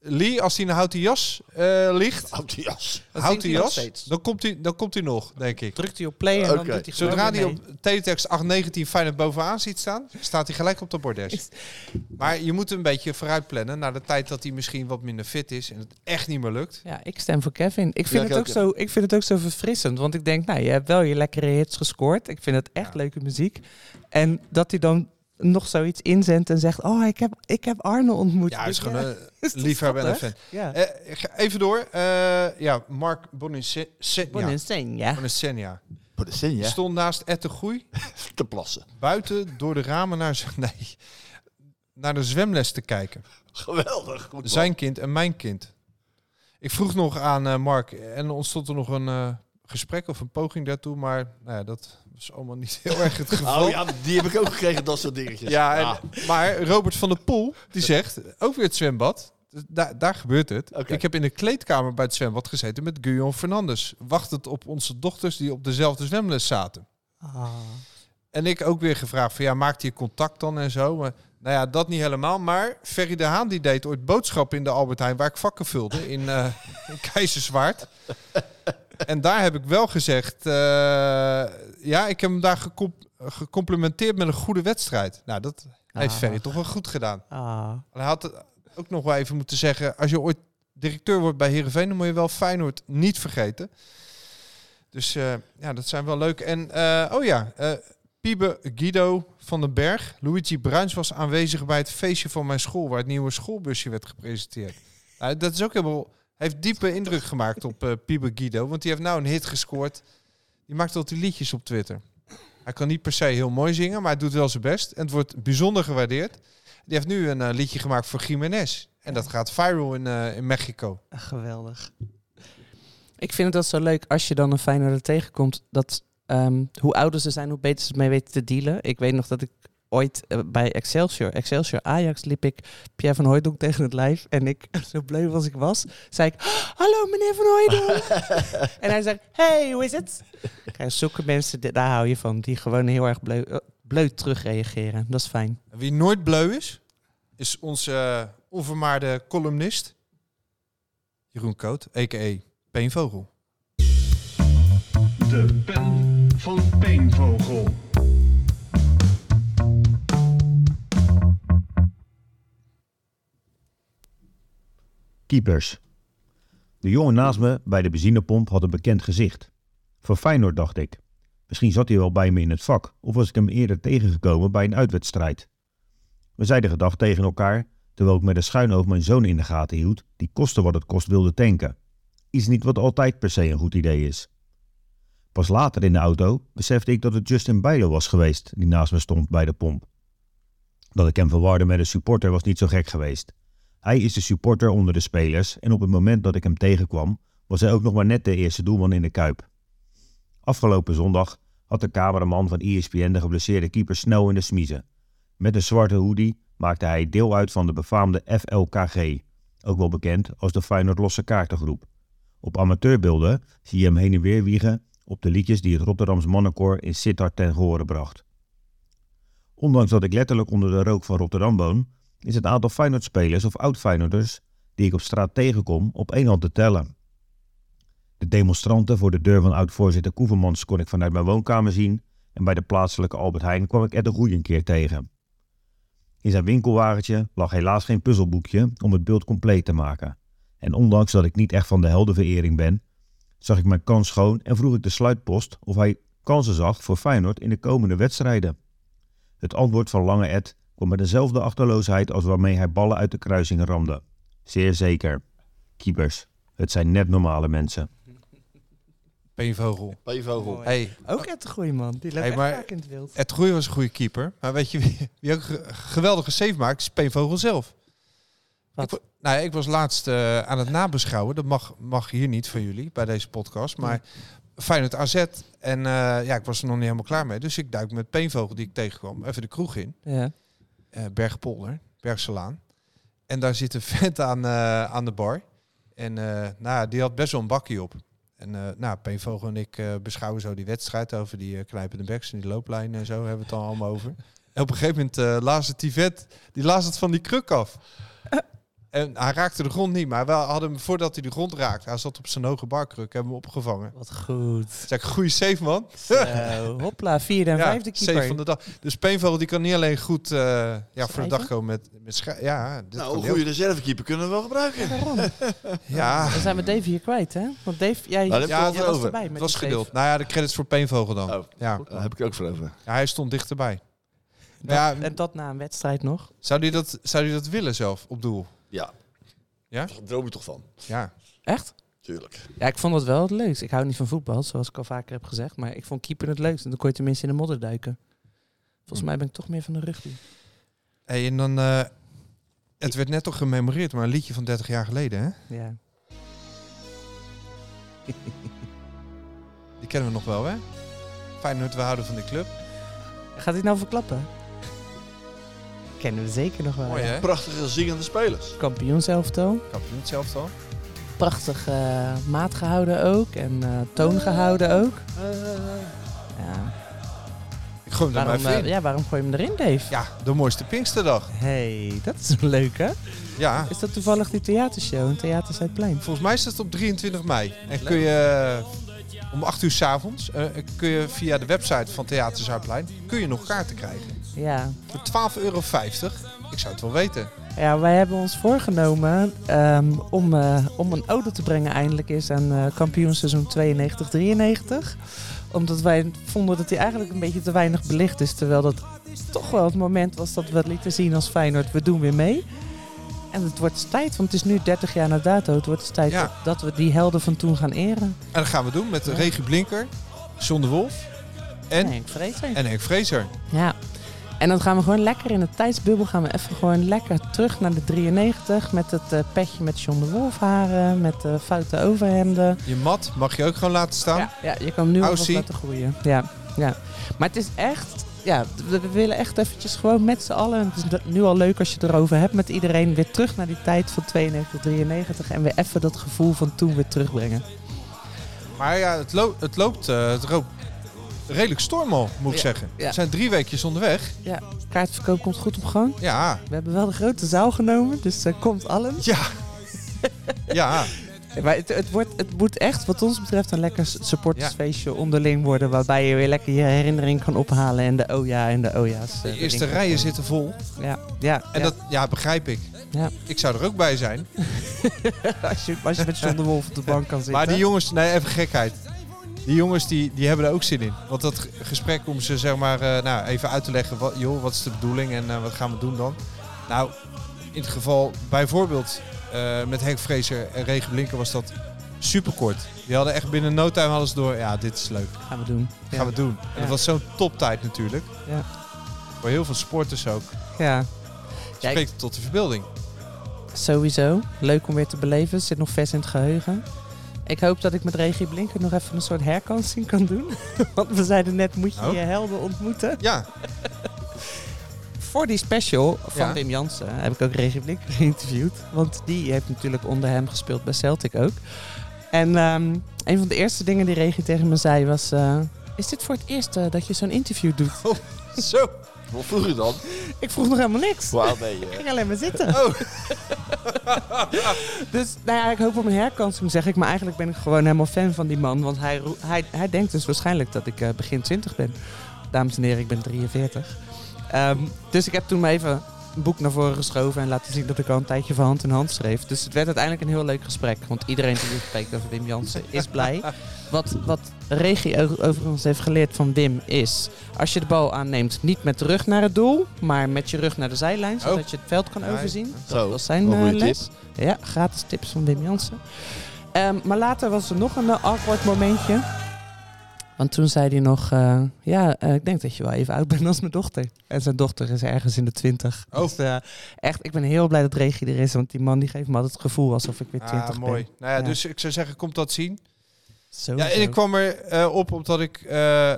Lee, als hij in een houten jas eh, ligt, Houd die jas. Dat houten zingt hij nog jas, steeds. dan komt, hij, dan komt hij nog, denk ik. Drukt hij op play en dan Oké. doet hij gewoon Zodra hij mee. op teletext 819 Feyenoord bovenaan ziet staan, staat hij gelijk op de bordes. Maar je moet een beetje vooruit plannen naar de tijd dat hij misschien wat minder fit is en het echt niet meer lukt. Ja, ik stem voor Kevin. Ik vind, ik het ook ook, zo, ik vind het ook zo verfrissend. Want ik denk, nou, je hebt wel je lekkere hits gescoord. Ik vind het echt leuke muziek. En dat hij dan nog zoiets inzendt en zegt... Oh, ik heb, ik heb Arne ontmoet. Ja, hij is gewoon ja, een liefhebber en een fan. Ja. Eh, even door. Eh, ja, Mark Boninse- Se- Wat ja. Stond naast Ed de Groei. Te plassen. buiten door de ramen naar, nee, naar de zwemles te kijken. Geweldig. Goed. Zijn kind en mijn kind. Ik vroeg nog aan eh, Mark en ontstond er nog een eh, gesprek of een poging daartoe, maar nou ja, dat was allemaal niet heel erg het geval. Oh ja, die heb ik ook gekregen, dat soort dingetjes. Ja, en- maar Robert van der Poel, die zegt, ook weer het zwembad. Daar, daar gebeurt het. Ik heb in de kleedkamer bij het zwembad gezeten met Guillaume Fernandes. Wachtend op onze dochters die op dezelfde zwemles zaten. Ah. En ik ook weer gevraagd van ja, maakt hij contact dan en zo? Maar, nou ja, dat niet helemaal. Maar Ferry de Haan die deed ooit boodschappen in de Albert Heijn waar ik vakken vulde in, eh in Keizerswaard. En daar heb ik wel gezegd, eh, ja, ik heb hem daar gecom- gecomplimenteerd met een goede wedstrijd. Nou, dat heeft Ah. Ferry toch wel goed gedaan. Ah. Hij had ook nog wel even moeten zeggen, als je ooit directeur wordt bij Heerenveen, dan moet je wel Feyenoord niet vergeten. Dus eh, ja, dat zijn wel leuk. En eh, oh ja, eh Piebe Guido van den Berg, Luigi Bruins was aanwezig bij het feestje van mijn school, waar het nieuwe schoolbusje werd gepresenteerd. Nou, dat is ook helemaal, heeft diepe indruk gemaakt op eh Piebe Guido, want die heeft nou een hit gescoord. Die maakt altijd liedjes op Twitter. Hij kan niet per se heel mooi zingen, maar hij doet wel zijn best. En het wordt bijzonder gewaardeerd. Die heeft nu een eh, liedje gemaakt voor Jiménez. En dat gaat viral in, eh, in Mexico. Geweldig. Ik vind het dat zo leuk als je dan een Feyenoorder tegenkomt. Dat ehm, hoe ouder ze zijn, hoe beter ze het mee weten te dealen. Ik weet nog dat ik ooit eh, bij Excelsior, Excelsior Ajax, liep ik Pierre van Hooijdonk tegen het lijf. En ik, zo bleu als ik was, zei ik, hallo meneer van Hooijdonk. en hij zei, hey, hoe is het? Kijk, zulke mensen, daar hou je van. Die gewoon heel erg bleu, eh, bleu terugreageren. Dat is fijn. Wie nooit bleu is, is onze eh, onvermaarde columnist Jeroen Koot, a.k.a. Peenvogel. De pen van Peenvogel. Keepers. De jongen naast me bij de benzinepomp had een bekend gezicht. Voor Feyenoord dacht ik. Misschien zat hij wel bij me in het vak of was ik hem eerder tegengekomen bij een uitwedstrijd. We zeiden gedag tegen elkaar terwijl ik met een schuin mijn zoon in de gaten hield die koste wat het kost wilde tanken. Iets niet wat altijd per se een goed idee is. Pas later in de auto besefte ik dat het Justin Bijlo was geweest die naast me stond bij de pomp. Dat ik hem verwarde met een supporter was niet zo gek geweest. Hij is de supporter onder de spelers en op het moment dat ik hem tegenkwam, was hij ook nog maar net de eerste doelman in de Kuip. Afgelopen zondag had de cameraman van ESPN de geblesseerde keeper snel in de smiezen. Met een zwarte hoodie maakte hij deel uit van de befaamde FLKG, ook wel bekend als de Feyenoord Losse Kaartengroep. Op amateurbeelden zie je hem heen en weer wiegen op de liedjes die het Rotterdams mannenkoor in Sittard ten gehore bracht. Ondanks dat ik letterlijk onder de rook van Rotterdam woon, is het aantal Feyenoord-spelers of oud-Feyenoorders die ik op straat tegenkom op één hand te tellen. De demonstranten voor de deur van oud-voorzitter Koevermans kon ik vanuit mijn woonkamer zien en bij de plaatselijke Albert Heijn kwam ik Ed de Goeie een keer tegen. In zijn winkelwagentje lag helaas geen puzzelboekje om het beeld compleet te maken. En ondanks dat ik niet echt van de heldenverering ben, zag ik mijn kans schoon en vroeg ik de sluitpost of hij kansen zag voor Feyenoord in de komende wedstrijden. Het antwoord van Lange Ed kwam met dezelfde achterloosheid als waarmee hij ballen uit de kruisingen ramde. Zeer zeker. Keepers. Het zijn net normale mensen. Peenvogel. P-vogel. Hey, Ook echt een goeie man. Die loopt Hey, echt maar- vaak in het wild. Ed Groei was een goede keeper. Maar weet je wie, wie ook een geweldige save maakt? Is Peenvogel zelf. Wat? Ik, nou, ja, ik was laatst eh, aan het nabeschouwen. Dat mag, mag hier niet van jullie bij deze podcast. Maar Feyenoord AZ. En eh, ja, ik was er nog niet helemaal klaar mee. Dus ik duik met Peenvogel die ik tegenkwam even de kroeg in. Ja. Eh Bergpolder, Bergselaan. En daar zit een vent aan, eh, aan de bar. En eh, nou, die had best wel een bakkie op. En eh nou, Peenvogel en ik beschouwen zo die wedstrijd over die eh, knijpende backs en die looplijnen en zo hebben we het dan allemaal over. En op een gegeven moment het die vet, die laat het van die kruk af. En hij raakte de grond niet, maar we hadden hem voordat hij de grond raakte. Hij zat op zijn hoge barkruk, hebben we hem opgevangen. Wat goed. Zeg, goede safe man. Zo, hopla, vierde en Ja, vijfde save keeper. van de dag. Dus Peenvogel die kan niet alleen goed eh, ja, voor de dag komen met, met schrijven. Ja, dit Nou, een heel- goede reservekeeper kunnen we wel gebruiken. Daarom. Ja, Dan zijn we Dave hier kwijt, hè? Want Dave, jij, Nou, Ja, het was over. erbij het met was die gedeeld. Nou ja, de credits voor Peenvogel dan. Oh, Ja. daar heb ik ook voor over. ja, hij stond dichterbij. Dat- Ja. En dat na een wedstrijd nog. Zou hij dat, zou die dat willen zelf op doel? Ja. Ja? Daar droom je toch van? Ja. Echt? Tuurlijk. Ja, ik vond dat wel het leukst. Ik hou niet van voetbal, zoals ik al vaker heb gezegd. Maar ik vond keeper het leukst. En dan kon je tenminste in de modder duiken. Volgens Hm. mij ben ik toch meer van de rugby. Hey, en dan... eh, het werd net toch gememoreerd, maar een liedje van 30 jaar geleden, hè? Ja. Die kennen we nog wel, hè? Feyenoord, we houden van die club. Gaat hij nou verklappen? Kennen we zeker nog wel. Mooi, hè? Prachtige zingende spelers. Kampioenselftal. Kampioen zelf al. Prachtig eh, maat gehouden ook. En eh, toon gehouden ook. Ja. Ik gooi hem er maar Waarom, even eh, in. ja, waarom gooi je hem erin, Dave? Ja, de mooiste Pinksterdag. hey, dat is leuk, hè? Ja, Is dat toevallig die theatershow in Theater Zuidplein? volgens mij is dat op 23 mei. En kun je eh, om 8 uur s'avonds, avonds kun je via de website van Theater Zuidplein, kun je nog kaarten krijgen. Ja. Voor 12,50 euro. Ik zou het wel weten. Ja, wij hebben ons voorgenomen ehm, om, eh, om een ode te brengen eindelijk eens aan eh kampioenseizoen 92-93. Omdat wij vonden dat hij eigenlijk een beetje te weinig belicht is. Terwijl dat toch wel het moment was dat we het lieten zien als Feyenoord. We doen weer mee. En het wordt tijd, want het is nu 30 jaar na dato. Het wordt tijd Ja. dat, dat we die helden van toen gaan eren. En dat gaan we doen met Ja. Regie Blinker, John de Wolf en, En Henk Vrezer. en Henk Vrezer. Ja. En dan gaan we gewoon lekker in de tijdsbubbel. Gaan we even gewoon lekker terug naar de 93. Met het eh, petje met John de Wolf haren. Met de foute overhemden. Je mat mag je ook gewoon laten staan. Ja, ja, je kan hem nu Aussie. laten groeien. Ja, ja. Maar het is echt... Ja, we, we willen echt eventjes gewoon met z'n allen... Het is nu al leuk als je het erover hebt met iedereen... weer terug naar die tijd van 92, 93... en weer even dat gevoel van toen weer terugbrengen. Maar ja, het, lo- het loopt eh, het loopt redelijk storm al, moet ik Ja, zeggen. ja. We zijn drie weekjes onderweg. Kaartverkoop komt goed op gang. Ja, We hebben wel de grote zaal genomen, dus komt allen. ja. ja, Maar het, het, wordt, het moet echt, wat ons betreft, een lekker supportersfeestje onderling worden. Waarbij je weer lekker je herinnering kan ophalen. En de oh ja en de oh ja's. eh, de eerste rijen zitten vol. Ja, ja. En ja. dat ja, begrijp ik. Ja. Ik zou er ook bij zijn. als, je, als je met John de Wolf op de bank kan zitten. Maar die jongens, nee, even gekheid. Die jongens die, die hebben er ook zin in. Want dat gesprek om ze zeg maar eh, nou, even uit te leggen. Wat, joh, wat is de bedoeling en eh, wat gaan we doen dan? Nou, in het geval bijvoorbeeld eh, met Henk Vrezer en Regen Blinker was dat superkort. Die hadden echt binnen no time ze door. Ja, dit is leuk. gaan we doen. gaan we doen. En Ja. dat was zo'n toptijd natuurlijk. Ja. Voor heel veel sporters ook. Ja. Ja, ik- Spreekt tot de verbeelding. Sowieso. Leuk om weer te beleven. Zit nog vers in het geheugen. Ik hoop dat ik met Regie Blinker nog even een soort herkansing kan doen. Want we zeiden net, moet je Oh. je helden ontmoeten. Ja, Voor die special van Ja. Wim Jansen heb ik ook Regie Blinker geïnterviewd. Want die heeft natuurlijk onder hem gespeeld bij Celtic ook. En ehm, een van de eerste dingen die Regie tegen me zei was... eh, is dit voor het eerst eh, dat je zo'n interview doet? zo. Wat vroeg je dan? Ik vroeg nog helemaal niks. Oud ben Ik je? ging alleen maar zitten. Oh. dus nou ja, ik hoop op een herkansing, zeg ik. Maar eigenlijk ben ik gewoon helemaal fan van die man. Want hij, hij, hij denkt dus waarschijnlijk dat ik eh, begin 20 ben. Dames en heren, ik ben 43. Ehm, dus ik heb toen maar even een boek naar voren geschoven en laten zien dat ik al een tijdje van hand in hand schreef. Dus het werd uiteindelijk een heel leuk gesprek. Want iedereen die spreekt over Wim Jansen is blij. Wat, wat Regie overigens heeft geleerd van Wim is... als je de bal aanneemt, niet met de rug naar het doel... maar met je rug naar de zijlijn, zodat Oh. je het veld kan overzien. Zo, Dat was zijn eh, les. Ja, gratis tips van Wim Jansen. Ehm, maar later was er nog een eh, awkward momentje. Want toen zei hij nog, eh, ja, eh, ik denk dat je wel even oud bent als mijn dochter. En zijn dochter is ergens in de twintig. Oh. Dus eh, echt, ik ben heel blij dat Regie er is. Want die man die geeft me altijd het gevoel alsof ik weer twintig Ah, mooi. ben. Nou ja, Ja. Dus ik zou zeggen, komt dat zien. Zo, Ja, en ik kwam er op omdat ik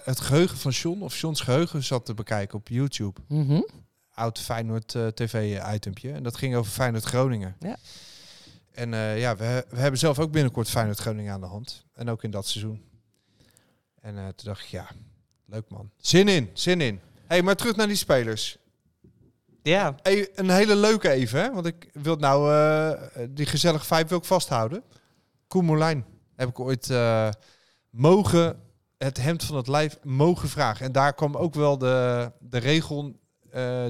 het geheugen van John, of Johns geheugen, zat te bekijken op YouTube. Mhm. Oud Feyenoord TV-itempje. En dat ging over Feyenoord Groningen. Ja. En ja, we, we hebben zelf ook binnenkort Feyenoord Groningen aan de hand. En ook in dat seizoen. En eh, toen dacht ik, ja, leuk man. Zin in, zin in. hey, maar terug naar die spelers. Ja. Hey, een hele leuke even, hè? want ik wil nou, eh, die gezellige vibe wil ik vasthouden. Koen Moulijn heb ik ooit eh, mogen, het hemd van het lijf mogen vragen. En daar kwam ook wel de, de regel,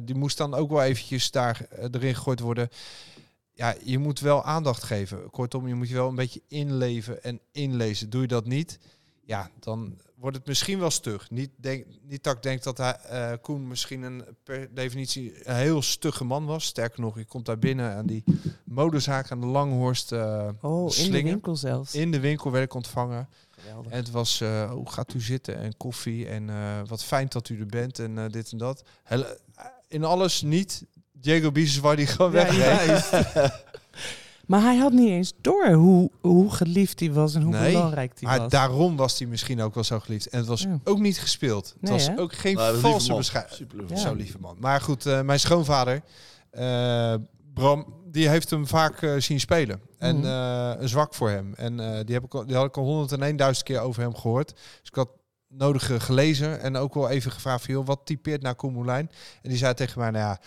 die moest dan ook wel eventjes daar erin gegooid worden. Ja, je moet wel aandacht geven. Kortom, je moet je wel een beetje inleven en inlezen. Doe je dat niet, ja, dan wordt het misschien wel stug. Niet, denk, niet dat ik denk dat hij, eh, Koen misschien een per definitie een heel stugge man was. Sterker nog, je komt daar binnen aan die modezaak aan de Langhorst eh Oh, in de slingen. winkel zelfs. In de winkel werd ik ontvangen. Geweldig. En het was, eh oh, gaat u zitten en koffie en wat fijn dat u er bent en dit en dat. Hele- in alles niet Diego Bizes waar die gewoon Ja, weg. Maar hij had niet eens door hoe, hoe geliefd hij was en hoe Nee, belangrijk hij Maar was. daarom was hij misschien ook wel zo geliefd. En het was Ja. ook niet gespeeld. Het Nee, was hè? ook geen Nou, valse beschrijving. Ja. Zo lieve man. Maar goed, eh, mijn schoonvader, eh, Bram, die heeft hem vaak eh, zien spelen. En Mhm. eh, een zwak voor hem. En eh, die, heb ik, al- die had ik al 101.000 keer over hem gehoord. Dus ik had nodige gelezen en ook wel even gevraagd van, joh, wat typeert nou Koen Moulijn? En die zei tegen mij, nou ja,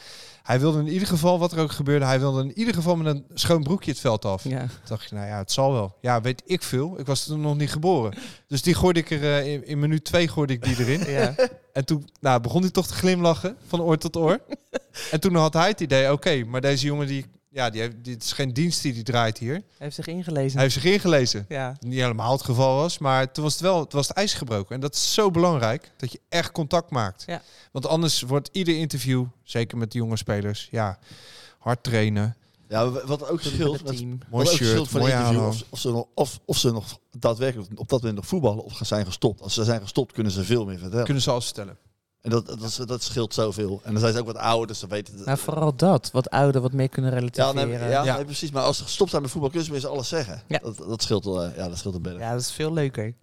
hij wilde in ieder geval, wat er ook gebeurde, hij wilde in ieder geval met een schoon broekje het veld af. Ja. Toen dacht ik, nou ja, het zal wel. Ja, weet ik veel. Ik was toen nog niet geboren. Dus die gooide ik er eh, in, in minuut twee gooide ik die erin. Ja. En toen nou, begon hij toch te glimlachen van oor tot oor. en toen had hij het idee, oké, maar deze jongen die, ja, die heeft, dit is geen dienst die die draait hier. Hij heeft zich ingelezen. Hij heeft zich ingelezen. Ja. Niet helemaal het geval was, maar toen was het wel, het was het ijs gebroken. En dat is zo belangrijk dat je echt contact maakt. Ja. Want anders wordt ieder interview, zeker met de jonge spelers, ja, hard trainen, Ja, wat ook scheelt, het met, team. mooi wat ook shirt, scheelt van interview, of, of, ze nog, of, of ze nog daadwerkelijk op dat moment nog voetballen of gaan zijn gestopt. Als ze zijn gestopt, kunnen ze veel meer vertellen. Kunnen ze alles vertellen. En dat, dat, dat scheelt zoveel. En dan zijn ze ook wat ouder, dus ze weten... Nou, vooral dat. Wat ouder, wat meer kunnen ja, relativeren. nee, Ja, ja, Ja. nee, precies. Maar als ze gestopt zijn met voetbal, kunnen ze alles zeggen. Ja. Dat, dat scheelt wel, eh, ja, dat scheelt een berg. dat is veel leuker.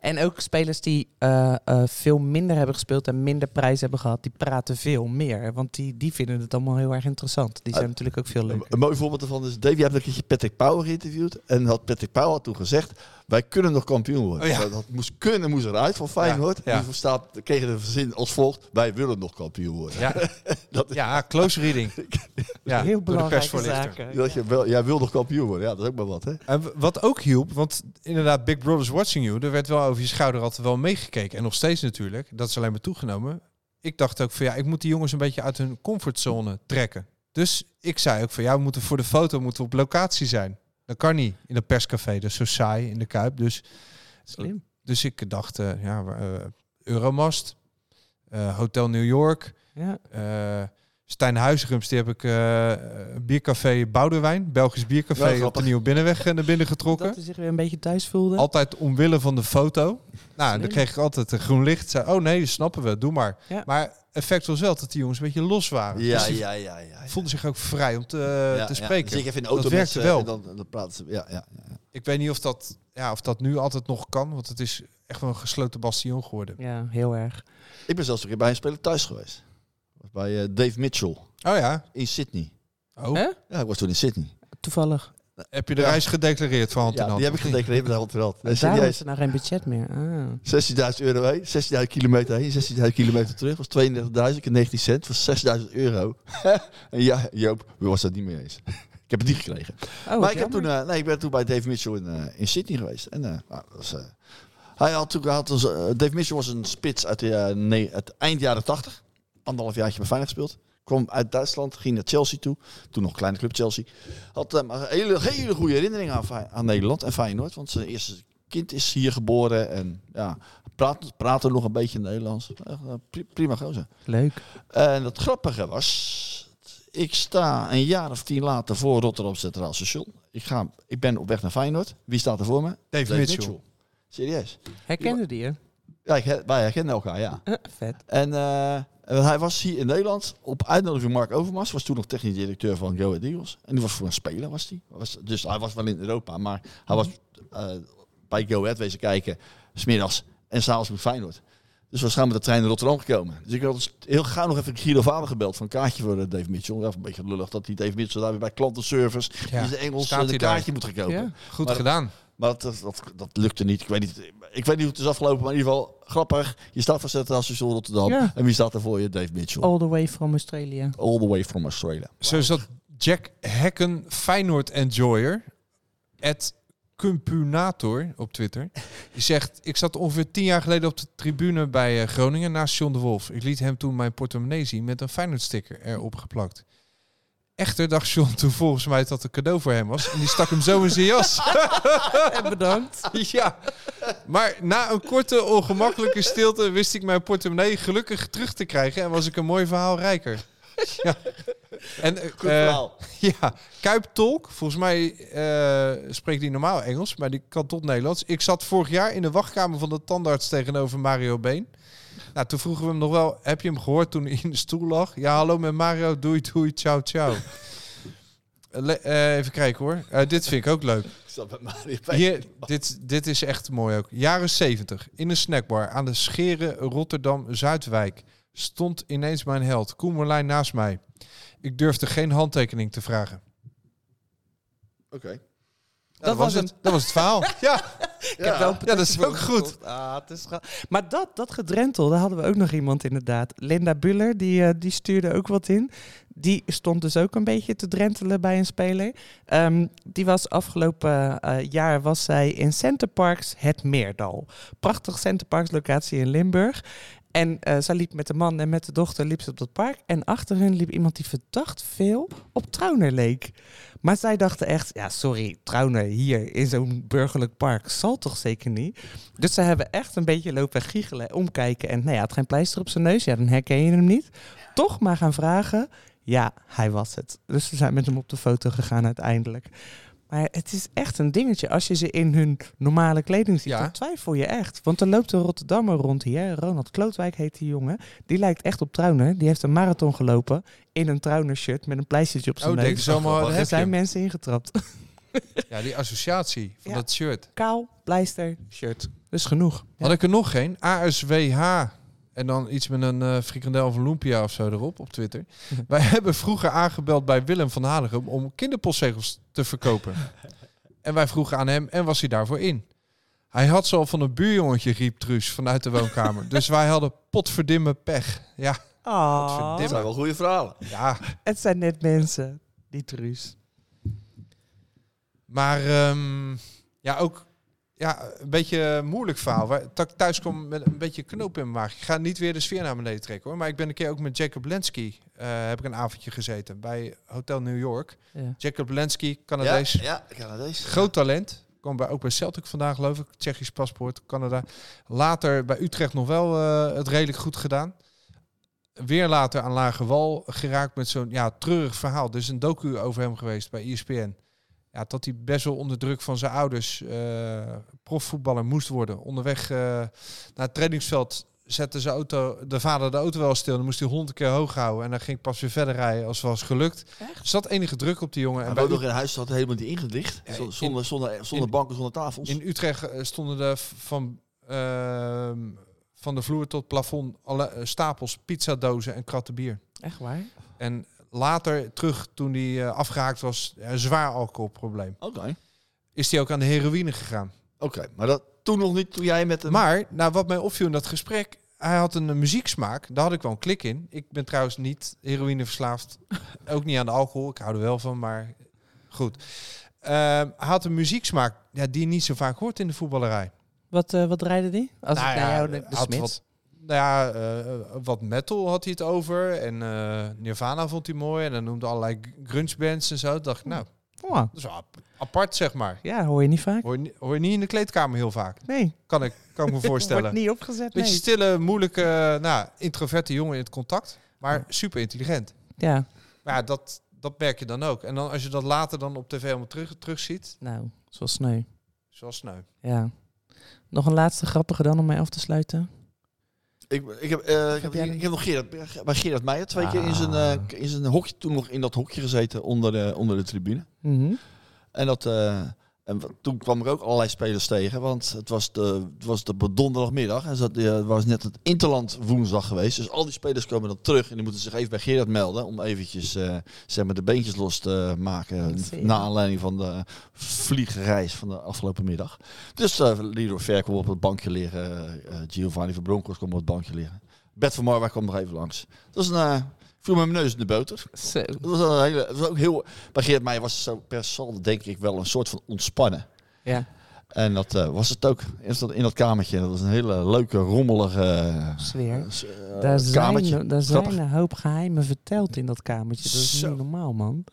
En ook spelers die eh, eh, veel minder hebben gespeeld en minder prijs hebben gehad, die praten veel meer. Want die, die vinden het allemaal heel erg interessant. Die zijn Ah, natuurlijk ook veel leuker. een mooi voorbeeld daarvan is, Dave, je hebt een keertje Patrick Power geïnterviewd. En had Patrick Power had toen gezegd, wij kunnen nog kampioen worden. Oh ja. dat, dat moest kunnen, moest eruit van Feyenoord. Ja, ja. Die staat, kregen de zin als volgt, wij willen nog kampioen worden. Ja, Dat is, ja close reading. Ja, heel belangrijke zaken. dat je wel, jij wil nog kampioen worden, ja, dat is ook maar wat. Hè? En wat ook hielp, want inderdaad, Big Brother's Watching You, er werd wel over je schouder altijd wel meegekeken. En nog steeds natuurlijk, dat is alleen maar toegenomen. Ik dacht ook van ja, ik moet die jongens een beetje uit hun comfortzone trekken. Dus ik zei ook van ja, we moeten voor de foto moeten we op locatie zijn. Dat kan niet in een perscafé, dat is zo saai in de Kuip. Dus, Slim. dus ik dacht, eh, ja, eh, Euromast, eh, Hotel New York, Ja. Eh Stijn Huizerums, die heb ik eh, een biercafé Boudewijn, Belgisch biercafé op de. Nieuwe Binnenweg eh, naar binnen getrokken. Dat hij zich weer een beetje thuis voelde. Altijd omwille van de foto. Nou, dan kreeg ik altijd een groen licht. Zei, oh nee, dat snappen we, doe maar. Ja. Maar effect was wel dat die jongens een beetje los waren. Ja, Dus ja, ja, ja. ja. voelden zich ook vrij om te, Ja, te ja. spreken. Dus ik even in de Dat auto met werkte ze wel. en Dan, dan praten ze. Ja, ja, ja. Ik weet niet of dat, ja, of dat nu altijd nog kan, want het is echt wel een gesloten bastion geworden. Ja, heel erg. Ik ben zelfs een keer bij een speler thuis geweest. Was bij eh, Dave Mitchell Oh ja? in Sydney. Oh. Hè? Ja, ik was toen in Sydney. Toevallig. Heb je de Ja. reis gedeclareerd van Ja, die heb ik gedeclareerd met de hand in hand. Nee, Daarom serieus. is er nou geen budget meer. Ah. 16.000 euro heen, 16.000 kilometer heen, 16.000 kilometer terug. was 32.000 en 19 cent. was 6.000 euro. en ja, Joop, we was dat niet mee eens. ik heb het niet gekregen. Oh, maar ik, heb toen, eh, nee, ik ben toen bij Dave Mitchell in, eh, in Sydney geweest. En, eh, nou, dat was, eh, hij had toen, hij had eh, Dave Mitchell was een spits uit de, eh, nee, het eind jaren 80. Anderhalf jaartje bij Feyenoord gespeeld. Kwam uit Duitsland, ging naar Chelsea toe. Toen nog een kleine club Chelsea. Had eh, maar een hele, hele goede herinneringen aan, aan Nederland en Feyenoord. Want zijn eerste kind is hier geboren. En ja, praat, praatte nog een beetje Nederlands. Eh, pri- prima gozer. Leuk. En het grappige was, ik sta een jaar of tien later voor Rotterdam Centraal Station. Ik, ga, ik ben op weg naar Feyenoord. Wie staat er voor me? Dave Mitchell. Serieus. Herkende die je? Ja, ik, wij herkennen elkaar, ja. Vet. En eh, en hij was hier in Nederland op uitnodiging van Mark Overmars. Was toen nog technisch directeur van Go Ahead Eagles. En die was voor een speler, was hij. Was, dus hij was wel in Europa, maar hij was eh, bij Go Ahead wezen kijken. Smiddags en s'avonds met Feyenoord. Dus we gaan met de trein naar Rotterdam gekomen. Dus ik had dus heel gauw nog even Guido Vader gebeld van een kaartje voor eh, Dave Mitchell. Ja, een beetje lullig dat die Dave Mitchell daar weer bij klantenservice Ja, die de Engels eh, een daar. kaartje moet gaan kopen. Ja. Goed Maar- gedaan. Maar dat, dat, lukte niet. Ik weet niet. Ik weet niet hoe het is afgelopen, maar in ieder geval grappig. Je staat voor Centraal Station Rotterdam. Ja. En wie staat er voor je? Dave Mitchell. All the way from Australia. All the way from Australia. Zo dat Jack Hekken Feyenoord Enjoyer. At Cumpunator op Twitter. Die zegt, ik zat ongeveer tien jaar geleden op de tribune bij eh, Groningen naast John de Wolf. Ik liet hem toen mijn portemonnee zien met een Feyenoord sticker erop geplakt. Echter dacht John toen volgens mij dat het een cadeau voor hem was. En die stak hem zo in zijn jas. En bedankt. ja. Maar na een korte ongemakkelijke stilte wist ik mijn portemonnee gelukkig terug te krijgen. En was ik een mooi verhaal rijker. Ja. En, eh, Goed verhaal. ja, Kuip Tolk. Volgens mij eh, spreekt hij normaal Engels, maar die kan tot Nederlands. Ik zat vorig jaar in de wachtkamer van de tandarts tegenover Mario Been. Nou, toen vroegen we hem nog wel, heb je hem gehoord toen hij in de stoel lag? Ja, hallo met Mario, doei doei, ciao ciao. Le- eh, even kijken hoor. Eh, dit vind ik ook leuk. Hier, dit, dit is echt mooi ook. Jaren 70. In een snackbar aan de Scheren Rotterdam-Zuidwijk stond ineens mijn held, Koen Merlijn, naast mij. Ik durfde geen handtekening te vragen. Oké. Dat, was het. Dat was het verhaal. ja, Ik heb wel een ja, dat is ook goed. Ah, het is maar dat, dat gedrentel, daar hadden we ook nog iemand inderdaad. Linda Buller, die, eh, die stuurde ook wat in. Die stond dus ook een beetje te drentelen bij een speler. Ehm, die was afgelopen eh, jaar was zij in Centerparks Het Meerdal. Prachtig Centerparks locatie in Limburg. En eh zij liep met de man en met de dochter liep ze op dat park. En achter hun liep iemand die verdacht veel op Trauner leek. Maar zij dachten echt, ja sorry, Trauner hier in zo'n burgerlijk park zal toch zeker niet. Dus ze hebben echt een beetje lopen giechelen, omkijken. En nou ja, het geen pleister op zijn neus, ja dan herken je hem niet. Toch maar gaan vragen, ja hij was het. Dus ze zijn met hem op de foto gegaan uiteindelijk. Maar het is echt een dingetje. Als je ze in hun normale kleding ziet, Ja. dan twijfel je echt. Want er loopt een Rotterdammer rond hier. Ronald Klootwijk heet die jongen. Die lijkt echt op Trauner. Die heeft een marathon gelopen in een Trauner shirt met een pleistertje op zijn Oh, neus. allemaal, er zijn mensen ingetrapt. Ja, die associatie van Ja. dat shirt. Kaal, pleister, shirt. Dus genoeg. Ja. Had ik er nog geen. ASWH. En dan iets met een eh frikandel of een lumpia of zo erop op Twitter. Wij hebben vroeger aangebeld bij Willem van Hanegem om kinderpostzegels te verkopen. en wij vroegen aan hem en was hij daarvoor in. Hij had ze al van een buurjongetje, riep Truus vanuit de woonkamer. dus wij hadden potverdimme pech. Ja, Ah, Dat zijn wel goede verhalen. ja. het zijn net mensen, die truus. Maar ehm, ja, ook ja, een beetje een moeilijk verhaal. Waar, dat ik thuis kwam met een beetje knoop in mijn maag. Ik ga niet weer de sfeer naar beneden trekken hoor. Maar ik ben een keer ook met Jacob Lensky. eh, heb ik een avondje gezeten bij Hotel New York. Ja. Jacob Lensky, Ja, Canadees. ja, Canadees. Groot talent. Kwam bij, ook bij Celtic vandaag geloof ik. Tsjechisch paspoort, Canada. Later bij Utrecht nog wel eh, het redelijk goed gedaan. Weer later aan Lage Wal geraakt met zo'n ja, treurig verhaal. Dus een docu over hem geweest bij ESPN. Ja, dat hij best wel onder druk van zijn ouders eh, profvoetballer moest worden. Onderweg eh, naar het trainingsveld zette zijn auto, de vader de auto wel stil. Dan moest hij honderd keer hoog houden. En dan ging ik pas weer verder rijden als het was gelukt. Er zat enige druk op die jongen. En bij woont nog in huis dat helemaal niet ingedicht. Ja, Zonder, in- zonder, zonder, banken, zonder tafels. In Utrecht eh, stonden de v- van, ehm, van de vloer tot plafond alle stapels pizzadozen en kratten bier. Echt waar? En later, terug toen hij eh, afgehaakt was, een zwaar alcoholprobleem, Oké. is hij ook aan de heroïne gegaan. Oké, maar dat toen nog niet, toen jij met hem... Maar, nou, wat mij opviel in dat gesprek, hij had een, eh, muzieksmaak. Daar had ik wel een klik in. Ik ben trouwens niet heroïne verslaafd. ook niet aan de alcohol. Ik hou er wel van, maar goed. Ehm, hij had een muzieksmaak ja, die je niet zo vaak hoort in de voetballerij. Wat, eh, wat draaide die? Als Nou ik naar ja, jou de, de had Smits. wat- Nou ja, eh, wat metal had hij het over. En eh, Nirvana vond hij mooi. En dan noemde allerlei grunge bands en zo. Toen dacht ik, nou, Oh, dat is wel ap- apart, zeg maar. ja, hoor je niet vaak. Hoor je, hoor je niet in de kleedkamer heel vaak. Nee, Kan ik, kan ik me voorstellen. wordt niet opgezet. Beetje Nee. stille, moeilijke, nou, introverte jongen in het contact. Maar super intelligent. Ja, Maar ja, dat, dat merk je dan ook. En dan als je dat later dan op tv allemaal terug, terugziet, nou, zoals sneu. zoals sneu. Ja. Nog een laatste grappige dan om mij af te sluiten. Ik, ik, heb, eh, ik, heb, ik heb nog Gerard, bij Gerard Meijer twee keer in zijn, eh, in zijn hokje, toen nog in dat hokje gezeten onder de, onder de tribune. Mhm. En, dat, eh, en toen kwam ik ook allerlei spelers tegen, want het was de, het was de donderdagmiddag en zat, was net het Interland woensdag geweest. Dus al die spelers komen dan terug en die moeten zich even bij Gerard melden om eventjes eh, zeg maar de beentjes los te maken na aanleiding van de vliegreis van de afgelopen middag. Dus uh, Leroy Ver kwam op het bankje liggen, eh, Giovanni van Bronckhorst kwam op het bankje liggen. Bert van Marwijk kwam nog even langs. Dat was een, eh, viel met mijn neus in de boter. Zo. Dat was, een hele, dat was ook heel. Geert Meijer was zo per saldo, denk ik, wel een soort van ontspannen. Ja, En dat eh, was het ook in dat, in dat kamertje. Dat was een hele leuke, rommelige eh, sfeer. Daar kamertje. zijn, daar Grappig. zijn een hoop geheimen verteld in dat kamertje. Dat is Zo. niet normaal, man.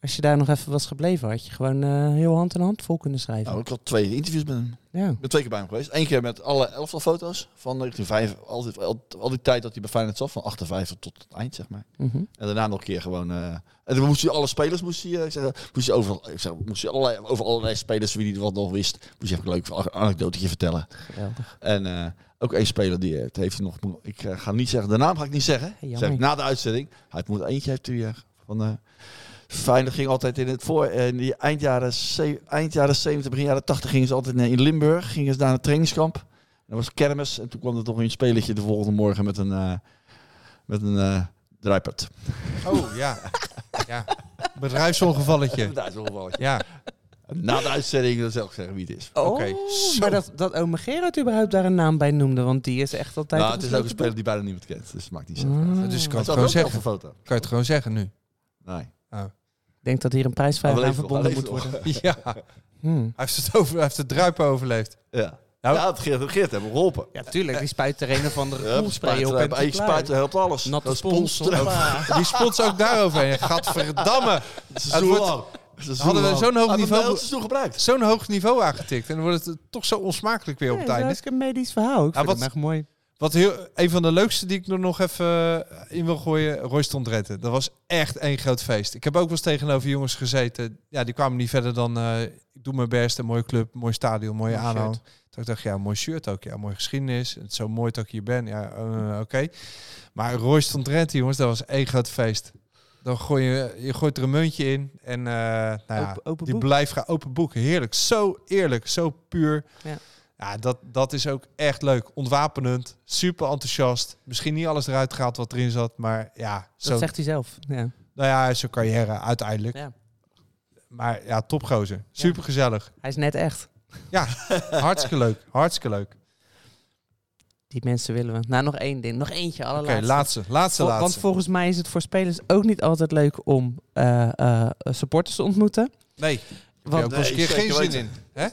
Als je daar nog even was gebleven, had je gewoon eh, heel hand in hand vol kunnen schrijven. Nou, ik had twee interviews met hem. Ja. Ik ben twee keer bij hem geweest. Eén keer met alle elftal foto's van 1905. Al die, al, al die tijd dat hij bij Feyenoord zat, van 58 tot het eind, zeg maar. Mhm. En daarna nog een keer gewoon. eh, en dan moest je alle spelers, moest je, ik zeg, moest je over, ik zeg, moest je allerlei, over allerlei spelers wie die wat nog wist, moest je even een leuk anekdotetje vertellen. Geweldig. En eh, ook één speler die eh, het heeft hij nog. Ik eh, ga niet zeggen, de naam ga ik niet zeggen. zeg ik na de uitzending. Hij moet eentje heeft hij eh, van. Eh Feyenoord ging altijd in het voor eh, in die eind jaren, eind jaren 70, begin jaren 80 gingen ze altijd in, in Limburg, gingen ze daar naar een trainingskamp. En dat was kermis en toen kwam er toch een spelletje de volgende morgen met een eh met een eh draaipad. Oh, ja. ja. Bedrijfsongevalletje. Daar is wel een balletje. Ja. Na de uitzending dan zal ik zeggen wie het is. Oh, Oké, zo. maar dat, dat ome Gerard überhaupt daar een naam bij noemde, want die is echt altijd... Nou, het is ook een speler die bijna niemand kent, dus het maakt niet zo. Ah. Dus ik kan Het gewoon zeggen. op een foto. Kan je het gewoon zeggen nu? Nee. Ik denk dat hier een prijsvraag we aan verbonden we moet worden. Ja. Hij Hmm. heeft het, over, hij heeft het druipen overleefd. Ja. Nou- ja, het Geert, het Geert hebben geholpen. Ja, tuurlijk. Die spuit er een of andere Ja, koelspray op en hij spuiten helpt alles. Natte spons. Die spons ook daaroverheen. Gadverdamme. Het is zo Hadden we zo'n hoog Hij niveau- gebruikt. Zo'n hoog niveau aangetikt. En dan wordt het toch zo onsmakelijk weer op Ja, het dat is een medisch verhaal. Ik Ja, vind wat- het echt mooi. Wat heel, een van de leukste die ik er nog even eh, in wil gooien, Royston. Dat was echt één groot feest. Ik heb ook wel eens tegenover jongens gezeten. Ja, die kwamen niet verder dan, eh, ik doe mijn best, een mooie club, mooi stadion, mooie Mooi aanhang. shirt. Toen ik dacht, ja, mooi shirt ook, ja, mooie geschiedenis. Het is zo mooi dat ik hier ben, ja, eh, oké. Maar Royston jongens, dat was één groot feest. Dan gooi je, je gooit er een muntje in en eh, nou ja, Open- open die boek. blijft gaan open boek. Heerlijk, zo eerlijk, zo puur. Ja. Ja, dat, dat is ook echt leuk. Ontwapenend, super enthousiast. Misschien niet alles eruit gehaald wat erin zat, maar ja, zo, Dat zegt hij zelf. Ja. nou ja, zijn carrière uiteindelijk. Ja. Maar ja, topgozer. Super gezellig. Hij is net echt. Ja, hartstikke leuk. Hartstikke leuk. Die mensen willen we. Nou, nog één ding. Nog eentje, Oké, allerlaatste. laatste. Laatste, Vol- laatste. Want volgens mij is het voor spelers ook niet altijd leuk om eh, eh, supporters te ontmoeten. nee, heb je Want, een Nee, keer geen zin in. Hè?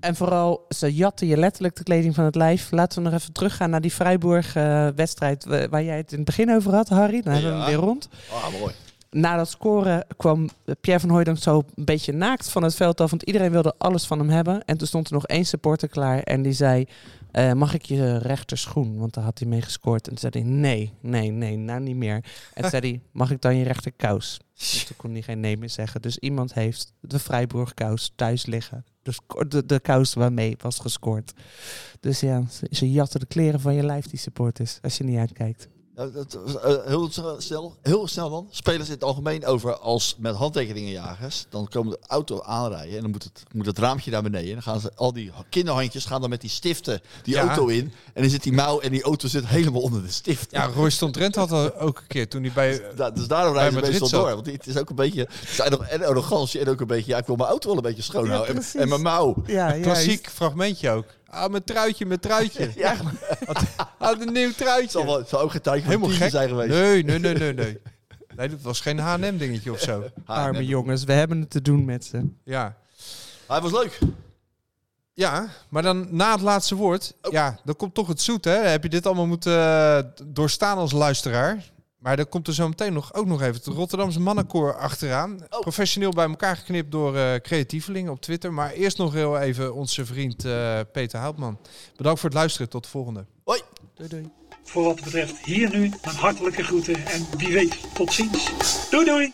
En vooral, ze jatten je letterlijk de kleding van het lijf. Laten we nog even teruggaan naar die Freiburg-wedstrijd waar jij het in het begin over had, Harry. Dan hebben we Ja. hem weer rond. Ah, mooi. Na dat scoren kwam Pierre van Hooydonk zo een beetje naakt van het veld af. Want iedereen wilde alles van hem hebben. En toen stond er nog één supporter klaar. En die zei, eh, mag ik je rechterschoen? Want daar had hij mee gescoord. En toen zei hij, nee, nee, nee, nou niet meer. En toen zei hij, mag ik dan je rechterkous? En toen kon hij geen nee meer zeggen. Dus iemand heeft de Freiburg kous thuis liggen. De, de, de kous waarmee was gescoord. Dus ja, ze, jatten de kleren van je lijf, die supporters. Als je niet uitkijkt. Ja, dat was, eh, heel snel, heel snel dan. Spelers in het algemeen over als met handtekeningenjagers. Dan komen de auto aanrijden en dan moet het, moet het raampje naar beneden. En dan gaan ze al die kinderhandjes gaan dan met die stiften die Ja. auto in. En dan zit die mouw en die auto zit helemaal onder de stift. Ja, Royston Drenthe had dat ook een keer toen hij bij... Da- dus daarom rijden ze meestal door. Want het is ook een beetje nog en arrogantie en ook een beetje. Ja, ik wil mijn auto wel een beetje schoon houden. en mijn mouw. Ja, Klassiek fragmentje ook. Ah, mijn truitje, mijn truitje. Ja, Had, had een nieuw zal, truitje. wel, het zal ook geen tijdje van Helemaal gek. zijn geweest. Nee, nee, nee, nee, nee. Nee, dat was geen H&M dingetje of zo. Arme jongens, we hebben het te doen met ze. Ja. Hij was leuk. Ja, maar dan na het laatste woord, ja, dan komt toch het zoet, hè? Heb je dit allemaal moeten eh, doorstaan als luisteraar? Maar dan komt er zo meteen nog, ook nog even het Rotterdamse mannenkoor achteraan. Oh. Professioneel bij elkaar geknipt door eh creatievelingen op Twitter. Maar eerst nog heel even onze vriend eh, Peter Houtman. Bedankt voor het luisteren. Tot de volgende. Hoi. Doei doei. Voor wat betreft hier nu een hartelijke groeten en wie weet tot ziens. Doei doei!